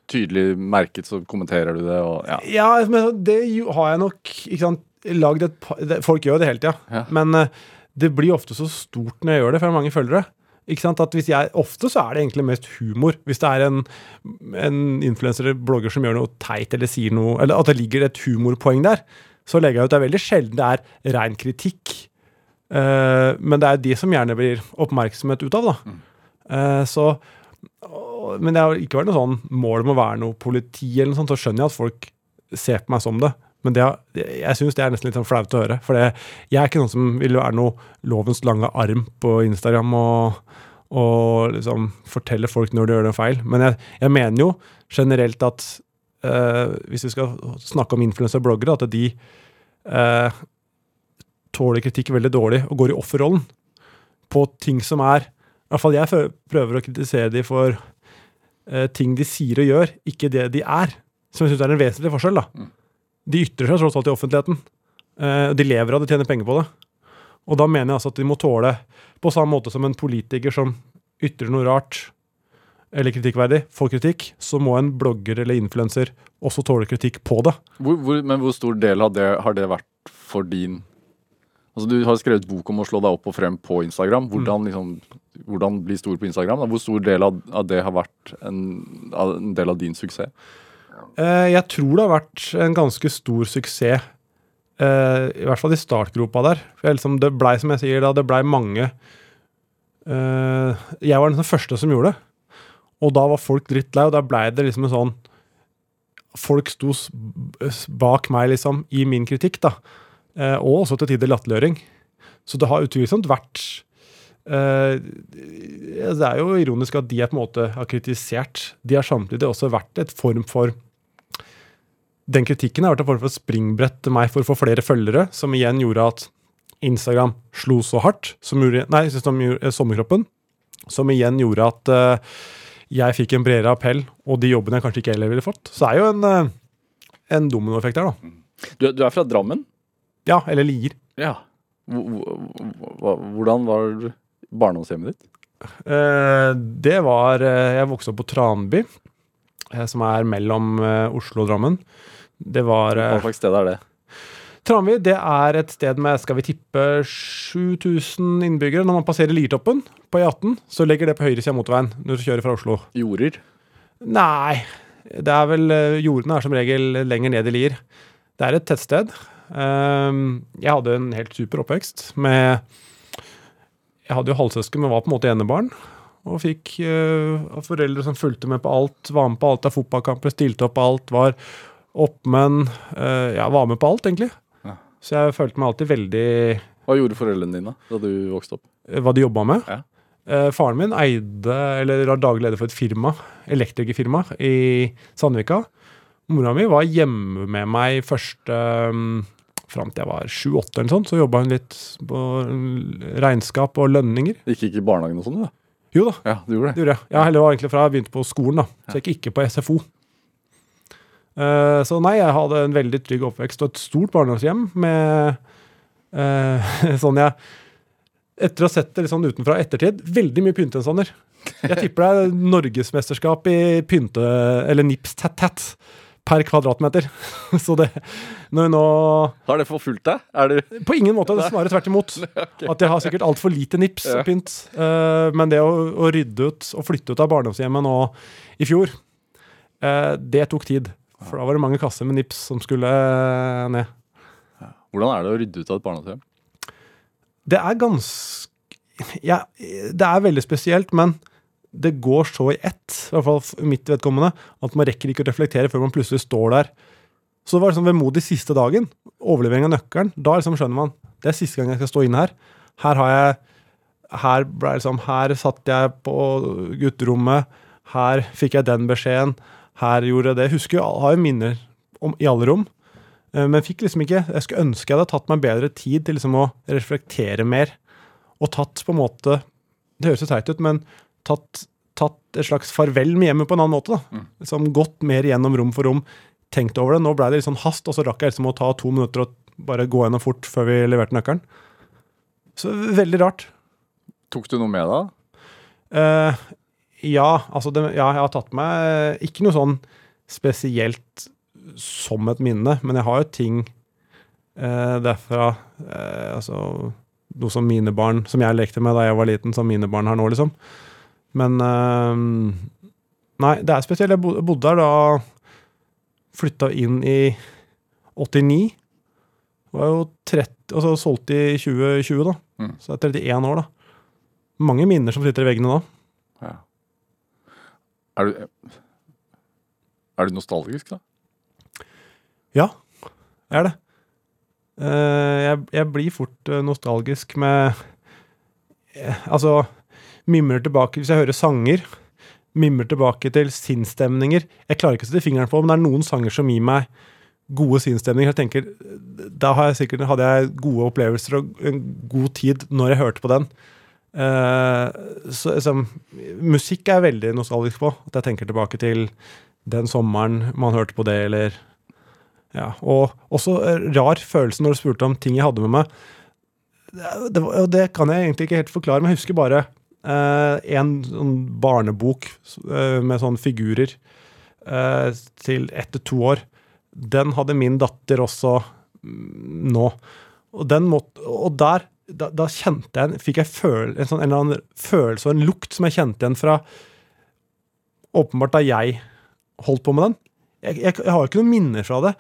tydelig merket, så kommenterer du det, og ja. Ja, men det har jeg nok sant, lagd et par Folk gjør det hele tida, Ja. men eh, det blir ofte så stort når jeg gjør det, for jeg har mange følgere. Ikke sant, at hvis jeg, Ofte så er det egentlig mest humor. Hvis det er en, en influenser eller blogger som gjør noe teit eller sier noe Eller at det ligger et humorpoeng der, så legger jeg ut. Det er veldig sjelden det er ren kritikk. Eh, men det er de som gjerne blir oppmerksomhet ut av, da. Uh, så og- Men det har ikke vært noe sånn mål om å være noe politi, eller noe sånt, så skjønner jeg at folk ser på meg som det. Men det, jeg syns det er nesten litt sånn flaut å høre. For det, jeg er ikke noen som vil være noe lovens lange arm på Instagram og, og liksom fortelle folk når de gjør en feil. Men jeg, jeg mener jo generelt at eh, hvis vi skal snakke om influensere og bloggere, at de tåler kritikk veldig dårlig og går i offerrollen på ting som er I hvert fall jeg prøver å kritisere de for eh, ting de sier og gjør, ikke det de er. Som jeg syns er en vesentlig forskjell. da. De ytrer seg tross alt i offentligheten. Eh, de lever av det, tjener penger på det. Og da mener jeg altså at de må tåle, på samme måte som en politiker som ytrer noe rart eller kritikkverdig, får kritikk, så må en blogger eller influenser også tåle kritikk på det. Hvor, hvor, men hvor stor del av det har det vært for din Altså Du har skrevet bok om å slå deg opp og frem på Instagram. Hvordan, liksom, hvordan bli stor på Instagram? Da? Hvor stor del av, det har vært en, en del av din suksess? Eh, jeg tror det har vært en ganske stor suksess. eh, I hvert fall i startgropa der. For liksom, det blei, som jeg sier, da, det blei mange eh, Jeg var den første som gjorde det. Og da var folk drittlei, og da blei det liksom en sånn Folk sto bak meg, liksom, i min kritikk, da. Eh, og også til tider latterliggjøring. Så det har utvilsomt vært eh, Det er jo ironisk at de jeg på en måte har kritisert, de har samtidig også vært et form for den kritikken har vært en form for springbrett til meg for å få flere følgere, som igjen gjorde at Instagram slo så hardt, som gjorde, nei, som gjorde eh, sommerkroppen, som igjen gjorde at jeg fikk en bredere appell, og de jobbene jeg kanskje ikke heller ville fått. Så det er jo en, en dominoeffekt der, da. Du, du er fra Drammen? Ja, eller Lier. Ja. Hvor- hvor- hvor- Hvordan var barndomshjemmet ditt? Eh, det var eh, Jeg vokste opp på Tranby, eh, som er mellom Oslo og Drammen. Det var Hva slags sted er det? Tranby det er et sted med skal vi tippe 7000 innbyggere. Når man passerer Liertoppen på E18, så legger det på høyresida av motorveien når du kjører fra Oslo. Jorder? Nei, det er vel Jordene er som regel lenger ned i Lier. Det er et tettsted. Ehm, jeg hadde en helt super oppvekst med Jeg hadde jo halvsøsken, men var på en måte enebarn. Og fikk eh, foreldre som fulgte med på alt, var med på alt av fotballkamper, stilte opp på alt, var oppmenn. eh, ja, var med på alt, egentlig. Ja. Så jeg følte meg alltid veldig Hva gjorde foreldrene dine da du vokste opp? eh, hva de jobba med. Ja. Faren min eide, eller var daglig leder for et firma, elektrikerfirma i Sandvika. Mora mi var hjemme med meg første um, fram til jeg var sju-åtte eller sånn. Så jobba hun litt på regnskap og lønninger. Gikk ikke i barnehagen og sånn, du? da? Jo da, Ja, du gjorde det det. gjorde jeg. Ja, heller var egentlig fra jeg begynte på skolen, da. Så jeg gikk ikke på SFO. Eh, så nei, jeg hadde en veldig trygg oppvekst og et stort barndomshjem med eh, sånn jeg Etter å ha sett det litt sånn utenfra ettertid, veldig mye pyntegjenstander. Jeg tipper det er norgesmesterskap i pynte... Eller nips tat-tat per kvadratmeter. Så det Når vi nå Har det forfulgt deg? Er du På ingen måte, Det snarere tvert imot. At jeg har sikkert altfor lite nips Ja. pynt. Uh, men det å, å rydde ut og flytte ut av barndomshjemmet nå i fjor, uh, det tok tid. For da var det mange kasser med nips som skulle eh, ned. Hvordan er det å rydde ut av et barndomshjem? Det er ganske ja, Det er veldig spesielt, men det går så i ett, i hvert fall mitt vedkommende, at man rekker ikke å reflektere før man plutselig står der. Så det var liksom vemodig siste dagen. Overlevering av nøkkelen. Da liksom skjønner man det er siste gang jeg skal stå inne her. Her har jeg her, ble liksom, her satt jeg på gutterommet. Her fikk jeg den beskjeden. Her gjorde jeg det. Husker, jeg har jo minner om, i alle rom. Eh, Men fikk liksom ikke Jeg skulle ønske jeg hadde tatt meg bedre tid til liksom å reflektere mer. Og tatt på en måte Det høres jo teit ut, men tatt, tatt et slags farvel med hjemmet på en annen måte. da. Liksom Gått mer gjennom rom for rom, tenkt over det. Nå ble det litt sånn hast, og så rakk jeg liksom å ta to minutter og bare gå gjennom fort før vi leverte nøkkelen. Så veldig rart. Tok du noe med deg? Uh, ja, altså det, ja, jeg har tatt meg ikke noe sånn spesielt som et minne, men jeg har jo ting uh, derfra uh, Altså noe som mine barn Som jeg lekte med da jeg var liten, som mine barn har nå, liksom. Men eh, Nei, det er spesielt. Jeg bodde der da Flytta inn i 89. Var jo 30 Og så solgte i 2020, da. Mm. Så det er 31 år, da. Mange minner som sitter i veggene da. Ja. Er du Er du nostalgisk, da? Ja, jeg er det. Eh, jeg, jeg blir fort eh, nostalgisk med eh, Altså, mimrer tilbake Hvis jeg hører sanger, mimrer tilbake til sinnsstemninger Jeg klarer ikke å sette fingeren på men det er noen sanger som gir meg gode sinnsstemninger. Jeg tenker, Da jeg sikkert, hadde jeg gode opplevelser og en god tid når jeg hørte på den. Uh, så liksom, Musikk er jeg veldig nostalgisk på. At jeg tenker tilbake til den sommeren man hørte på det, eller ja, og også eh, rar følelse når du spurte om ting jeg hadde med meg. Det, det, det kan jeg egentlig ikke helt forklare, men jeg husker bare en sånn barnebok eh, med sånne figurer eh, til ett til to år. Den hadde min datter også mm, nå. Og, måtte, og der da, da kjente jeg, fikk jeg føl, en, sånn, en eller annen følelse og en lukt som jeg kjente igjen fra åpenbart da jeg holdt på med den. Jeg, jeg, jeg har ikke noen minner fra det,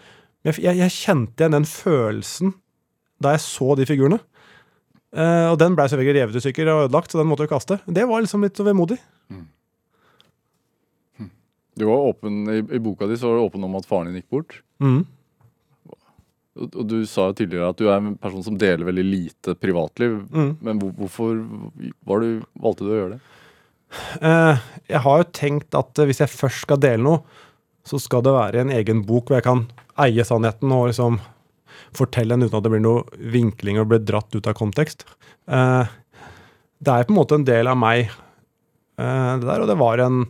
men jeg, jeg kjente igjen den følelsen da jeg så de figurene. Eh, og den ble selvfølgelig revet i stykker og ødelagt, så den måtte jeg kaste. Det var liksom litt vemodig. Du var åpen, i, I boka di så var du åpen om at faren din gikk bort. Mm. Og, og du sa jo tidligere at du er en person som deler veldig lite privatliv. Mm. Men hvor, hvorfor var du, valgte du å gjøre det? Eh, jeg har jo tenkt at eh, hvis jeg først skal dele noe, så skal det være en egen bok hvor jeg kan eie sannheten og liksom fortelle den uten at det blir noe vinkling og blir dratt ut av kontekst. Eh, det er på en måte en del av meg, eh, det der, og det var en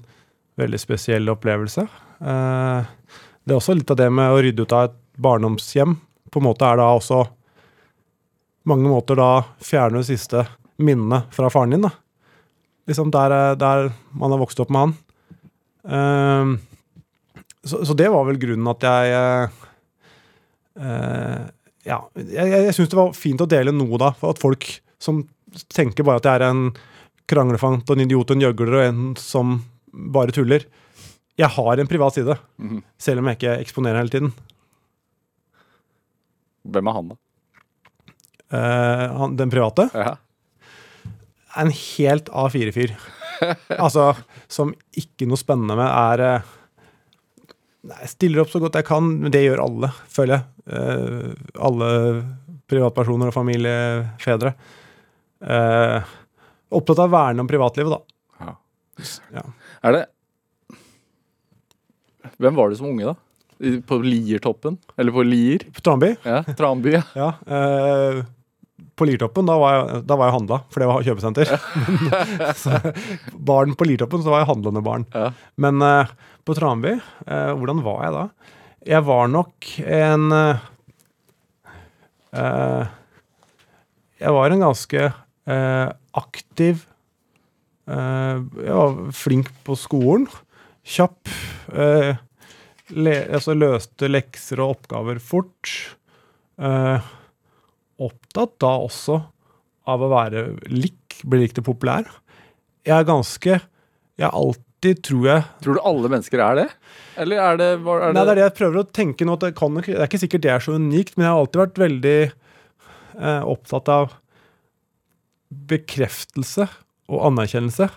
veldig spesiell opplevelse. Eh, det er også litt av det med å rydde ut av et barndomshjem. På en måte er da også mange måter da fjerne det siste minnet fra faren din. da liksom der, eh, der man har vokst opp med han. Ehm, så, så det var vel grunnen at jeg eh, eh, Ja, jeg, jeg, syns det var fint å dele noe da, for at folk som tenker bare at jeg er en kranglefant og en idiot og en gjøgler og en som bare tuller. Jeg har en privat side, Mhm. selv om jeg ikke eksponerer hele tiden. Hvem er han, da? Uh, han, den private Ja. en helt A4-fyr. altså, som ikke noe spennende med, er eh, Nei, jeg stiller opp så godt jeg kan, men det gjør alle, føler jeg. Uh, alle privatpersoner og familiefedre. Uh, opptatt av å verne om privatlivet, da. Ja. Ja. Er det Hvem var det som unge, da? På Liertoppen? Eller på Lier? På Tranby. Ja, Tranby. ja. Ja. eh, på Liertoppen, da var jeg, da var jeg handla, for det var kjøpesenter. så, barn på Liertoppen, så var jeg handlende barn. Ja. Men uh, på Tranby, uh, hvordan var jeg da? Jeg var nok en eh, Jeg var en ganske aktiv Jeg var flink på skolen. Kjapp. le, altså løste lekser og oppgaver fort. Eh, opptatt da også av å være lik, bli likt og populær. Jeg er ganske Jeg er alltid, tror jeg Tror du alle mennesker er det? Eller er det, er det, Nei, det er det jeg prøver å tenke nå. Det, kan, det er ikke sikkert det er så unikt, men jeg har alltid vært veldig eh, opptatt av bekreftelse og anerkjennelse.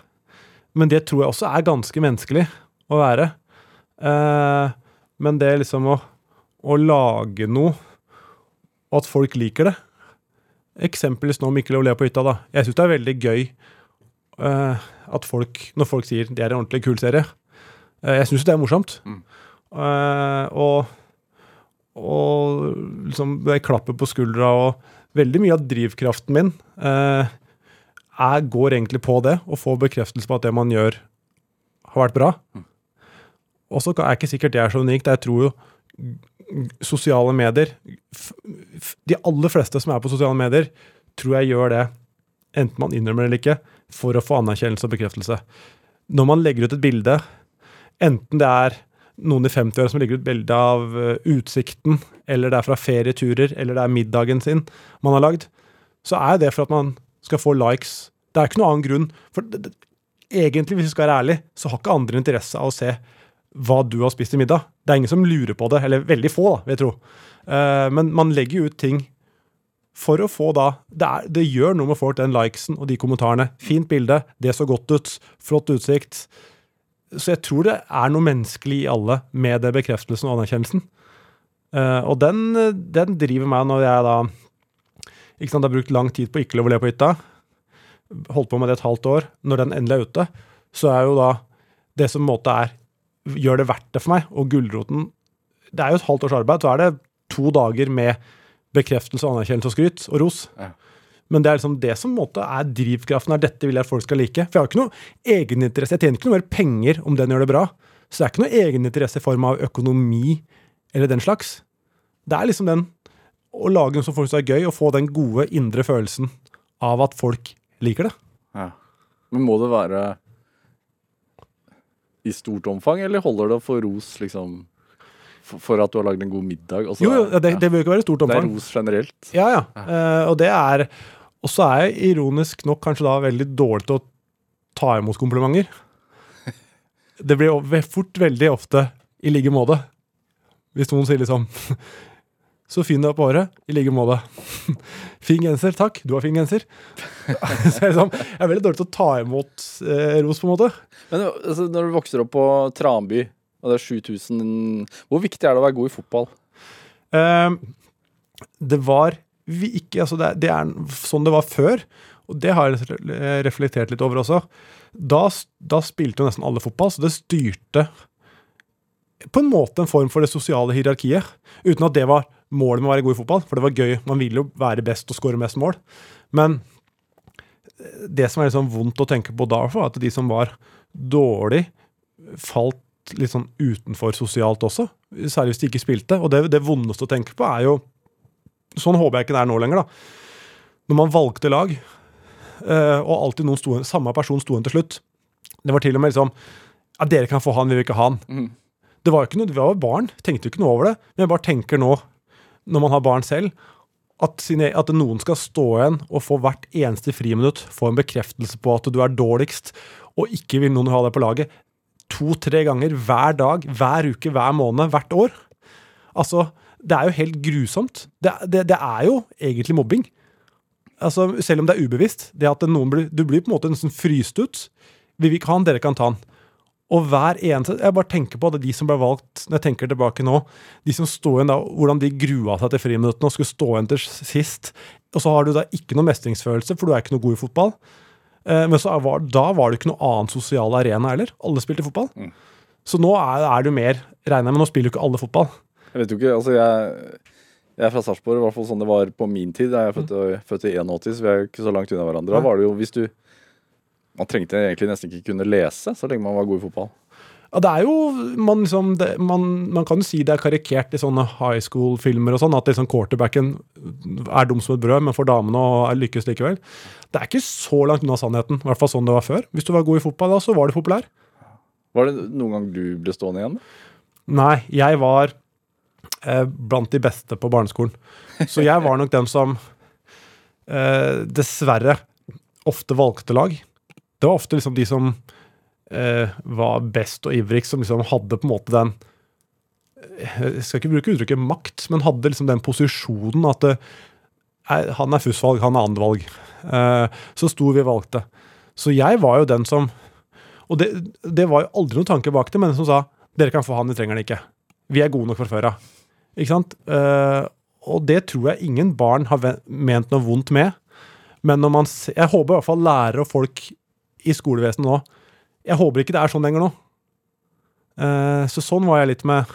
Men det tror jeg også er ganske menneskelig å være. Eh, men det liksom å, å lage noe, og at folk liker det Eksempelvis nå Mikkel Leo på hytta. da. Jeg syns det er veldig gøy uh, at folk, når folk sier det er en ordentlig kul serie. uh, jeg syns det er morsomt. Eh, og og liksom det klappet på skuldra og veldig mye av drivkraften min jeg er, går egentlig på det, å få bekreftelse på at det man gjør, har vært bra. Og så er ikke sikkert det er så unikt. Jeg tror jo sosiale medier De aller fleste som er på sosiale medier, tror jeg gjør det, enten man innrømmer det eller ikke, for å få anerkjennelse og bekreftelse. Når man legger ut et bilde, enten det er noen i 50-åra som legger ut bilde av eh, utsikten, eller det er fra ferieturer, eller det er middagen sin man har lagd, så er det for at man skal få likes. Det er ikke noen annen grunn. For det, det, egentlig, hvis vi skal være ærlig, så har ikke andre interesse av å se hva du har spist til middag. Det er ingen som lurer på det, eller veldig få, da, vil jeg tro. Eh, men man legger jo ut ting for å få da det, er, det gjør noe med folk, den likesen og de kommentarene. Fint bilde, det så godt ut, flott utsikt. Så jeg tror det er noe menneskelig i alle med det bekreftelsen og anerkjennelsen. Uh, og den, den driver meg når jeg da ikke sant, har brukt lang tid på ikke å le på hytta. Holdt på med det et halvt år. Når den endelig er ute, så er jo da det som på måte er gjør det verdt det for meg. Og gulroten Det er jo et halvt års arbeid, så er det to dager med bekreftelse, anerkjennelse og skryt og ros. Ja. Men det er liksom det som måte er drivkraften her. Dette vil jeg at folk skal like. For jeg har ikke noe egeninteresse. Jeg tjener ikke noe mer penger om den gjør det bra. Så det er ikke noe egeninteresse i form av økonomi eller den slags. Det er liksom den å lage noe som folk syns er gøy, og få den gode indre følelsen av at folk liker det. Ja. Men må det være i stort omfang, eller holder det å få ros liksom for, for at du har lagd en god middag? Også, Jo, jo, er- det, ja. det bør ikke være i stort det er ros generelt. Ja, ja. Uh, og det er Og så er jeg ironisk nok kanskje da veldig dårlig til å ta imot komplimenter. Det blir fort veldig ofte i like måte. Hvis noen sier liksom Så fin du er på håret. I like måte. Fin genser. Takk, du har fin genser. Så jeg, liksom, jeg er veldig dårlig til å ta imot eh, ros, på en måte. Men altså, når du vokser opp på Tranby, og det er 7000 Hvor viktig er det å være god i fotball? Eh, det var vi ikke Altså, det, det er sånn det var før, og det har jeg reflektert litt over også. Da, da spilte jo nesten alle fotball, så det styrte på en måte en form for det sosiale hierarkiet. Uten at det var målet med å være god i fotball, for det var gøy. Man ville jo være best og skåre mest mål. Men det som er litt sånn vondt å tenke på da, var at de som var dårlig, falt litt sånn utenfor sosialt også. Særlig hvis de ikke spilte. Og det, det vondeste å tenke på er jo Sånn håper jeg ikke det er nå lenger, da. Når man valgte lag, eh, og alltid noen sto, samme person sto igjen til slutt. Det var til og med liksom Ja, dere kan få han, vi vil ikke ha han. Mm. Det var jo ikke noe, vi var barn, tenkte jo ikke noe over det. Men jeg bare tenker nå, når man har barn selv, at, sine, at noen skal stå igjen og få hvert eneste friminutt få en bekreftelse på at du er dårligst, og ikke vil noen ha deg på laget. To-tre ganger hver dag, hver uke, hver måned, hvert år. Altså, det er jo helt grusomt. Det, det, det er jo egentlig mobbing. Altså, selv om det er ubevisst. Det at noen blir, du blir på en måte nesten fryst ut. Vi vil ikke ha han, dere kan ta han. Og hver eneste Jeg bare tenker på det, de som ble valgt Når jeg tenker tilbake nå, de som står igjen da, hvordan de grua seg til friminuttene og skulle stå igjen til sist. Og så har du da ikke noe mestringsfølelse, for du er ikke noe god i fotball. Eh, men så var, da var det ikke noe annen sosial arena heller. Alle spilte fotball. Så nå er, er du mer, regner jeg med, nå spiller jo ikke alle fotball. Jeg vet jo ikke, altså jeg, jeg er fra Sarpsborg, i hvert fall sånn det var på min tid. Jeg er født, i- født i 81, så vi er ikke så langt unna hverandre. Da var det jo hvis du Man trengte egentlig nesten ikke kunne lese så lenge man var god i fotball. Ja, det er jo, man, liksom, det, man, man kan jo si det er karikert i sånne high school-filmer og sånn, at liksom quarterbacken er dum som et brød, men får damene å lykkes likevel. Det er ikke så langt unna sannheten, i hvert fall sånn det var før. Hvis du var god i fotball da, så var du populær. Var det noen gang du ble stående igjen? Nei, jeg var eh, blant de beste på barneskolen. Så jeg var nok den som eh, dessverre ofte valgte lag. Det var ofte liksom de som eh, var best og ivrigst, som liksom hadde på en måte den eh, Jeg skal ikke bruke uttrykket makt, men hadde liksom den posisjonen at det, er, han er fussvalg, han er andrevalg. Eh, så sto vi valgte. Så jeg var jo den som Og det, det var jo aldri noen tanke bak det, men som sa dere kan få han, vi trenger han ikke. Vi er gode nok fra før av. Ikke sant? Eh, og det tror jeg ingen barn har ment noe vondt med. Men når man jeg håper i hvert fall lærere og folk i skolevesenet nå Jeg håper ikke det er sånn lenger nå. Eh, så sånn var jeg litt med,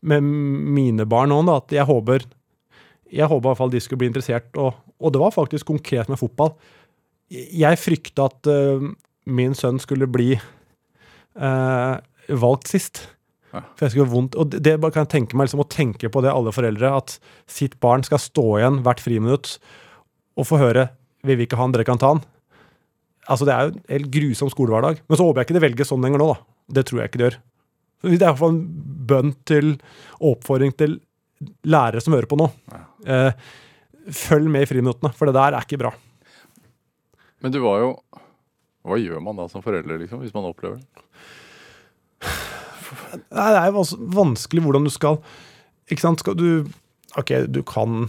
med mine barn nå, at jeg håper jeg håper i hvert fall de skulle bli interessert, og, og det var faktisk konkret med fotball. Jeg frykta at uh, min sønn skulle bli uh, valgt sist. Ja. For jeg skulle vondt, og det, det kan jeg tenke meg liksom, å tenke på det alle foreldre, at sitt barn skal stå igjen hvert friminutt og få høre 'vil vi ikke ha han, dere kan ta han'. Altså Det er jo en helt grusom skolehverdag. Men så håper jeg ikke det velges sånn lenger nå, da. Det tror jeg ikke det gjør. Det er i hvert fall en bønn til oppfordring til lærere som hører på nå. Eh, følg med i friminuttene, for det der er ikke bra. Men du var jo Hva gjør man da som forelder, liksom, hvis man opplever det? Nei, det er jo vanskelig hvordan du skal Ikke sant, skal du Ok, du kan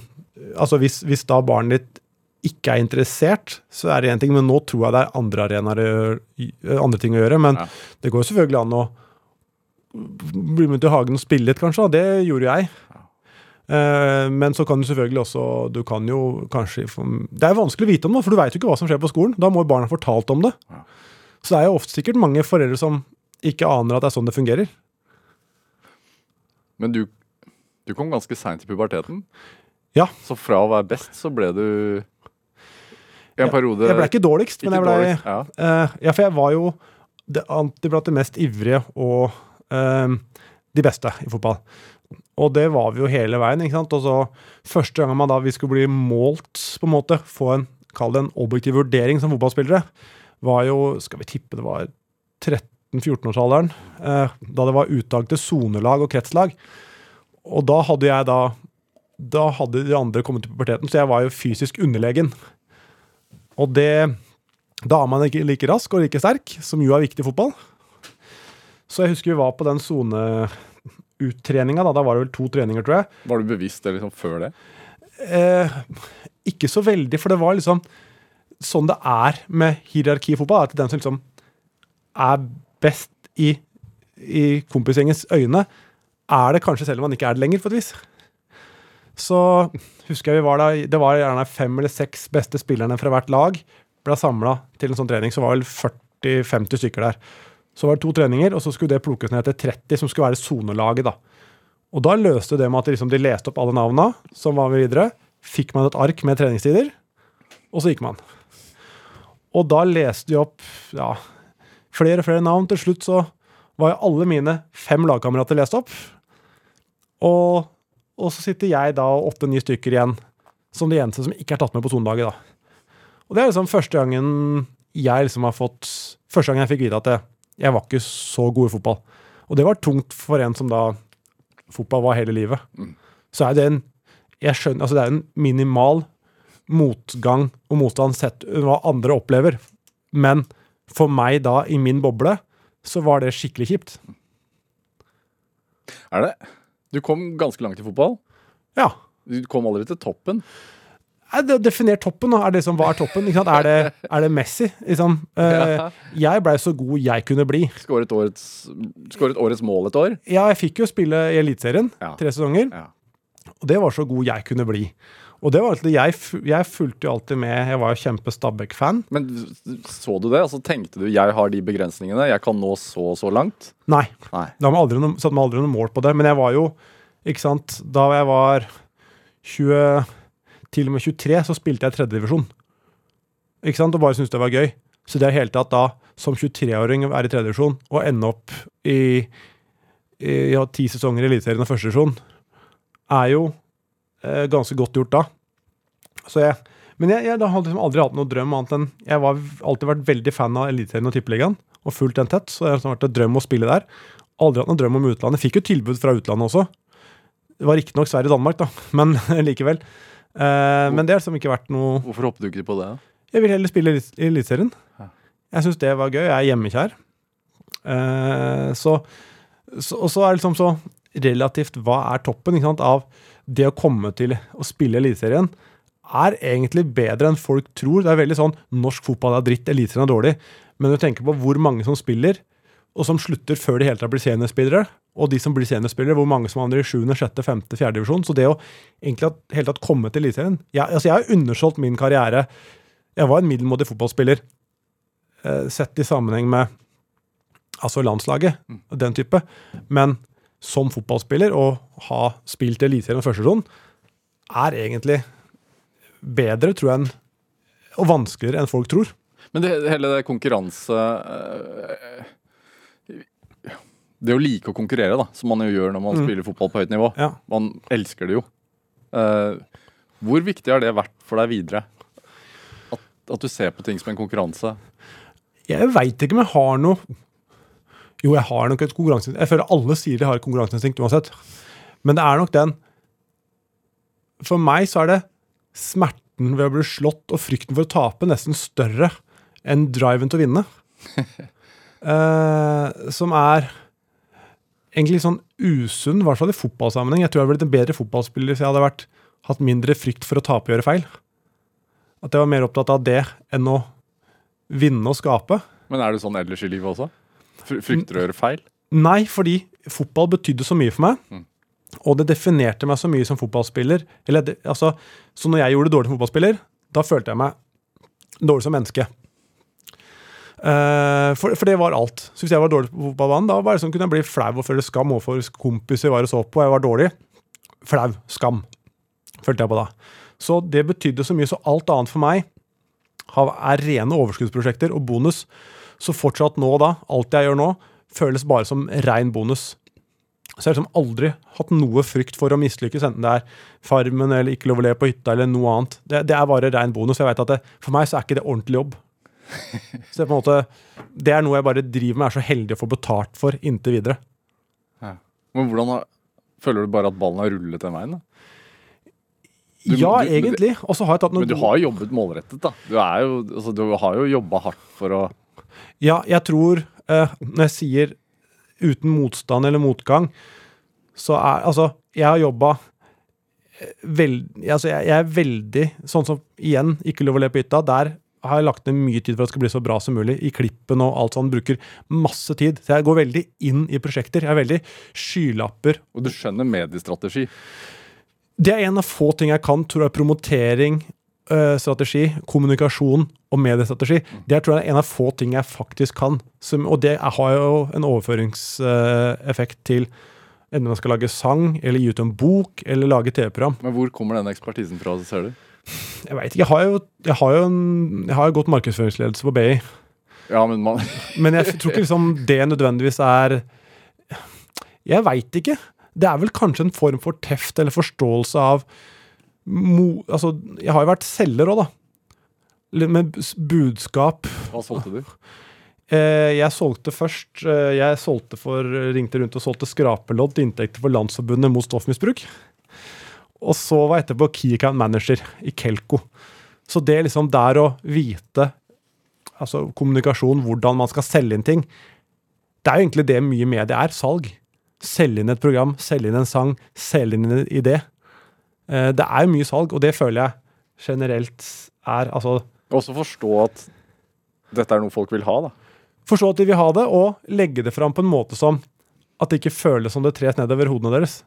Altså, hvis, hvis da barnet ditt ikke er interessert, så er det én ting, men nå tror jeg det er andre arenaer andre ting å gjøre. Men Ja. det går selvfølgelig an å bli med til hagen og spille litt, kanskje. Det gjorde jeg. Eh, men så kan du selvfølgelig også Du kan jo kanskje Det er vanskelig å vite om det, for du veit jo ikke hva som skjer på skolen. Da må jo barna fortalt om det. Ja. Så det er jo ofte sikkert mange foreldre som ikke aner at det er sånn det fungerer. Men du, du kom ganske seint i puberteten. Ja. Så fra å være best, så ble du i en periode Jeg ble ikke dårligst, men jeg ble dårligst, Ja. Uh, Ja, for jeg var jo det, blant de mest ivrige og uh, de beste i fotball. Og det var vi jo hele veien. ikke sant? Og så Første gangen man da vi skulle bli målt, på en måte, få en kall det en objektiv vurdering som fotballspillere, var jo Skal vi tippe det var 13-14-årsalderen. Eh, da det var uttak til sonelag og kretslag. Og da hadde jeg da Da hadde de andre kommet til puberteten, så jeg var jo fysisk underlegen. Og det Da er man ikke like rask og like sterk, som jo er viktig i fotball. Så jeg husker vi var på den soneuttreninga. Da. da var det vel to treninger, tror jeg. Var du bevisst det liksom før det? Eh, ikke så veldig, for det var liksom sånn det er med hierarki i fotball. At den som liksom er best i, i kompisgjengens øyne, er det kanskje selv om man ikke er det lenger, på et vis. Så husker jeg vi var da Det var gjerne fem eller seks beste spillerne fra hvert lag ble samla til en sånn trening. Så var vel 40-50 stykker der. Så var det to treninger, og så skulle det plukkes ned til 30, som skulle være sonelaget. da. Og da løste det med at liksom de leste opp alle navna som var med videre. Fikk man et ark med treningstider, og så gikk man. Og da leste de opp ja, flere og flere navn. Til slutt så var jo alle mine fem lagkamerater lest opp. Og, og så sitter jeg da og åtte-ni stykker igjen som de eneste som ikke er tatt med på sonelaget. da. Og det er liksom første gangen jeg liksom har fått Første gangen jeg fikk vite at jeg, jeg var ikke så god i fotball. Og det var tungt for en som da fotball var hele livet. Så er det en jeg skjønner, altså det er en minimal motgang og motstand sett hva andre opplever. Men for meg da, i min boble, så var det skikkelig kjipt. Er det? Du kom ganske langt i fotball. Ja. Du kom aldri til toppen. Definer toppen, da. Er det som var toppen? Ikke sant? Er, det, er det Messi? Liksom? Ja. jeg blei så god jeg kunne bli. Skåret årets, skåret årets mål et år. Ja, jeg fikk jo spille i Eliteserien Ja. tre sesonger. Ja. Og det var så god jeg kunne bli. Og det var egentlig, jeg, jeg fulgte jo alltid med. Jeg var jo kjempe Stabæk-fan. Men så du det? Altså, tenkte du jeg har de begrensningene, jeg kan nå så og så langt? Nei, Nei. da har man aldri noe, satte meg aldri noe mål på det. Men jeg var jo, ikke sant, da jeg var 20, til og med 23, så spilte jeg tredjedivisjon. Ikke sant, og bare syntes det var gøy. Så det er helt tatt da, som 23-åring, å være i tredjedivisjon og ende opp i, i ja, ti sesonger i Eliteserien og førstedivisjon, er jo ganske godt gjort da. Så jeg, men jeg, jeg da hadde liksom aldri hatt noen drøm annet enn Jeg har alltid vært veldig fan av Eliteserien og Tippeligaen og fulgt den tett. Så det har liksom vært en drøm å spille der. Aldri hatt noen drøm om utlandet. Fikk jo tilbud fra utlandet også. Det var riktignok Sverige og Danmark, da, men likevel. Eh, men det har liksom ikke vært noe Hvorfor hoppet du ikke på det? da? Jeg vil heller spille i Eliteserien. Jeg syns det var gøy. Jeg er hjemmekjær. Eh, så, så, og så er det liksom så relativt Hva er toppen ikke sant, av det å komme til å spille Eliteserien? Er egentlig bedre enn folk tror. Det er veldig sånn norsk fotball er dritt, Eliteserien er dårlig. Men du tenker på hvor mange som spiller, og som slutter før de hele tatt blir seniorspillere, og de som blir seniorspillere, hvor mange som havner i 7., 6., 5., 4. divisjon. Så det å egentlig at, hele tatt komme til Eliteserien jeg, altså jeg har undersolgt min karriere. Jeg var en middelmådig fotballspiller, eh, sett i sammenheng med altså landslaget og den type. Men som fotballspiller, og ha spilt i Eliteserien og førstedivisjon, er egentlig bedre, tror jeg, og vanskeligere enn folk tror. Men det, hele det konkurranse øh, Det å like å konkurrere, da, som man jo gjør når man Mm. spiller fotball på høyt nivå. Ja. Man elsker det jo. Eh, hvor viktig har det vært for deg videre? At, at du ser på ting som en konkurranse? Jeg veit ikke om jeg har noe Jo, jeg har nok et konkurranseinstinkt. Jeg føler alle sier de har et konkurranseinstinkt uansett. Men det er nok den For meg så er det smerten ved å bli slått og frykten for å tape nesten større enn driven til å vinne. uh, som er egentlig sånn usunn, i hvert fall i fotballsammenheng. Jeg tror jeg hadde blitt en bedre fotballspiller hvis jeg hadde vært, hatt mindre frykt for å tape og gjøre feil. At jeg var mer opptatt av det enn å vinne og skape. Men er det sånn ellers i livet også? Fr- Frykter du å gjøre feil? Nei, fordi fotball betydde så mye for meg. Mm. Og det definerte meg så mye som fotballspiller. Eller, altså, så når jeg gjorde det dårlig som fotballspiller, da følte jeg meg dårlig som menneske. Uh, for, for det var alt. Så hvis jeg var dårlig på fotballbanen, da var det sånn, kunne jeg bli flau og føle skam overfor kompiser jeg var og så på, og jeg var dårlig. Flau. Skam. Følte jeg på da. Så det betydde så mye. Så alt annet for meg er rene overskuddsprosjekter og bonus. Så fortsatt nå da, alt jeg gjør nå, føles bare som rein bonus. Så jeg har liksom aldri hatt noe frykt for å mislykkes, enten det er Farmen eller ikke lov å le på hytta eller noe annet. Det, det er bare rein bonus. Jeg vet at det, For meg så er ikke det ordentlig jobb. Så det er på en måte, det er noe jeg bare driver med, er så heldig å få betalt for inntil videre. Men hvordan har, føler du bare at ballen har rullet den veien? da? Du- ja, du- egentlig. Og så har jeg tatt noen Men du har jo jobbet målrettet, da. Du, jo, altså, du har jo jobba hardt for å Ja, jeg tror eh, Når jeg sier uten motstand eller motgang, så er Altså, jeg har jobba veldig Altså, jeg, jeg er veldig Sånn som igjen, ikke lov å le på hytta. Der har jeg lagt ned mye tid for at det skal bli så bra som mulig. I klippen og alt sånn. Bruker masse tid. Så jeg går veldig inn i prosjekter. Jeg er veldig skylapper. Og du skjønner mediestrategi. Det er en av få ting jeg kan, tror jeg. Promotering, strategi, kommunikasjon og mediestrategi. Det tror jeg er en av få ting jeg faktisk kan. Som, og det har jo en overføringseffekt til enten man skal lage sang, eller gi ut en bok, eller lage TV-program. Men hvor kommer den ekspertisen fra, ser du? Jeg veit ikke. Jeg har jo, jeg har jo, en, jeg har jo godt markedsføringsledelse på BI. Ja, men man Men jeg tror ikke liksom det nødvendigvis er Jeg veit ikke. Det er vel kanskje en form for teft eller forståelse av mo, Altså, jeg har jo vært selger òg, da. Med budskap. Hva solgte du? Eh, jeg solgte først eh, Jeg solgte for, ringte rundt og solgte skrapelodd til inntekter for Landsforbundet mot stoffmisbruk. Og så var jeg etterpå Key Account Manager i Kelko. Så det liksom der å vite altså kommunikasjon, hvordan man skal selge inn ting Det er jo egentlig det mye medie er. Salg. Selge inn et program, selge inn en sang, selge inn en idé. Eh, Det er jo mye salg, og det føler jeg generelt er altså Også forstå at dette er noe folk vil ha, da. Forstå at de vil ha det, og legge det fram på en måte som at det ikke føles som det tres nedover hodene deres.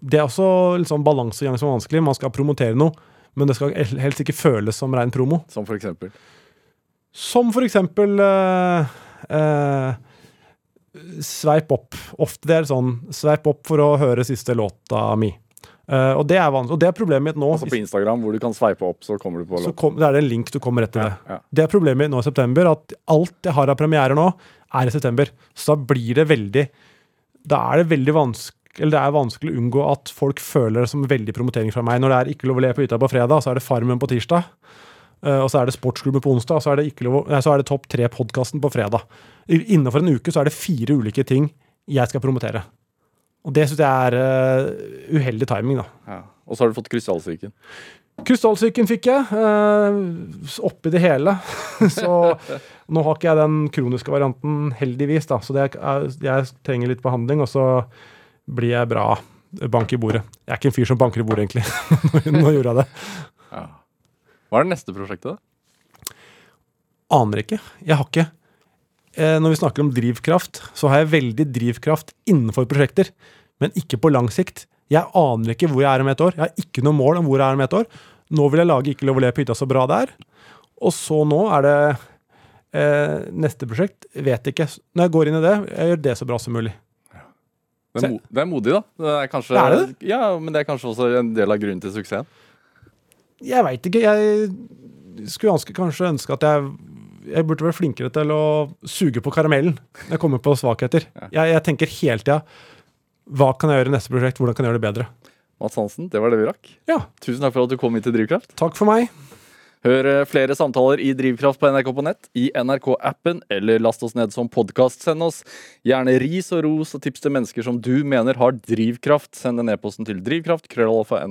Det er også liksom sånn balansegang som er vanskelig. Man skal promotere noe, men det skal helst ikke føles som rein promo. Som for eksempel. Som for eksempel eh, eh, Sveip opp. Ofte det er sånn Sveip opp for å høre siste låta mi. Eh, og det er. Og det er problemet mitt nå. Altså på Instagram, hvor du kan sveipe opp, så kommer du på så kom, det er en link du kommer rett til det. Ja, ja. Det er problemet mitt nå i september, at alt jeg har av premierer nå, er i september. Så da blir det veldig Da er det veldig vanskelig eller det er vanskelig å unngå at folk føler det som veldig promotering fra meg. Når det er Ikke lov å le på hytta på fredag, så er det Farmen på tirsdag. eh, og så er det Sportsklubben på onsdag, og så er det, ikke lov, nei, så er det Topp tre-podkasten på fredag. Innenfor en uke så er det fire ulike ting jeg skal promotere. Og det syns jeg er uh, uheldig timing, da. Ja. Og så har du fått krystallsyken. Krystallsyken fikk jeg, Uh, oppi det hele. så nå har ikke jeg den kroniske varianten, heldigvis, da. Så det er, jeg trenger litt behandling, og så blir jeg bra. Bank i bordet. Jeg er ikke en fyr som banker i bordet, egentlig. nå gjorde jeg det. Ja. Hva er det neste prosjektet, da? Aner ikke. Jeg har ikke eh, Når vi snakker om drivkraft, så har jeg veldig drivkraft innenfor prosjekter, men ikke på lang sikt. Jeg aner ikke hvor jeg er om et år. Jeg har ikke noe mål om hvor jeg er om et år. Nå vil jeg lage Ikke lov å le på hytta så bra det er. Og så nå er det eh, neste prosjekt. Vet ikke. Når jeg går inn i det, jeg gjør det så bra som mulig. Det er, det er modig, da. Det er kanskje, Er det Ja, men det er kanskje også en del av grunnen til suksessen. Jeg veit ikke. Jeg skulle ønske, kanskje ønske at jeg jeg burde vært flinkere til å suge på karamellen når jeg kommer på svakheter. Jeg, jeg tenker hele tida hva kan jeg gjøre i neste prosjekt, hvordan kan jeg gjøre det bedre? Mats Hansen, det var det vi rakk. Ja, Tusen takk for at du kom hit til Drivkraft. takk for meg. Hør eh, flere samtaler i Drivkraft på NRK på nett, i NRK-appen, eller last oss ned som podkast. Send oss gjerne ris og ros og tips til mennesker som du mener har drivkraft. Send den e-posten til drivkraft, krøllalfa.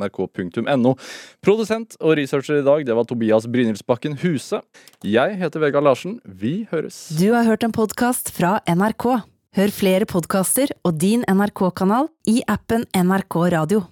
Produsent og researcher i dag, det var Tobias Brynildsbakken Huse. Jeg heter Vegard Larsen. Vi høres. Du har hørt en podkast fra NRK. Hør flere podkaster og din NRK-kanal i appen NRK Radio.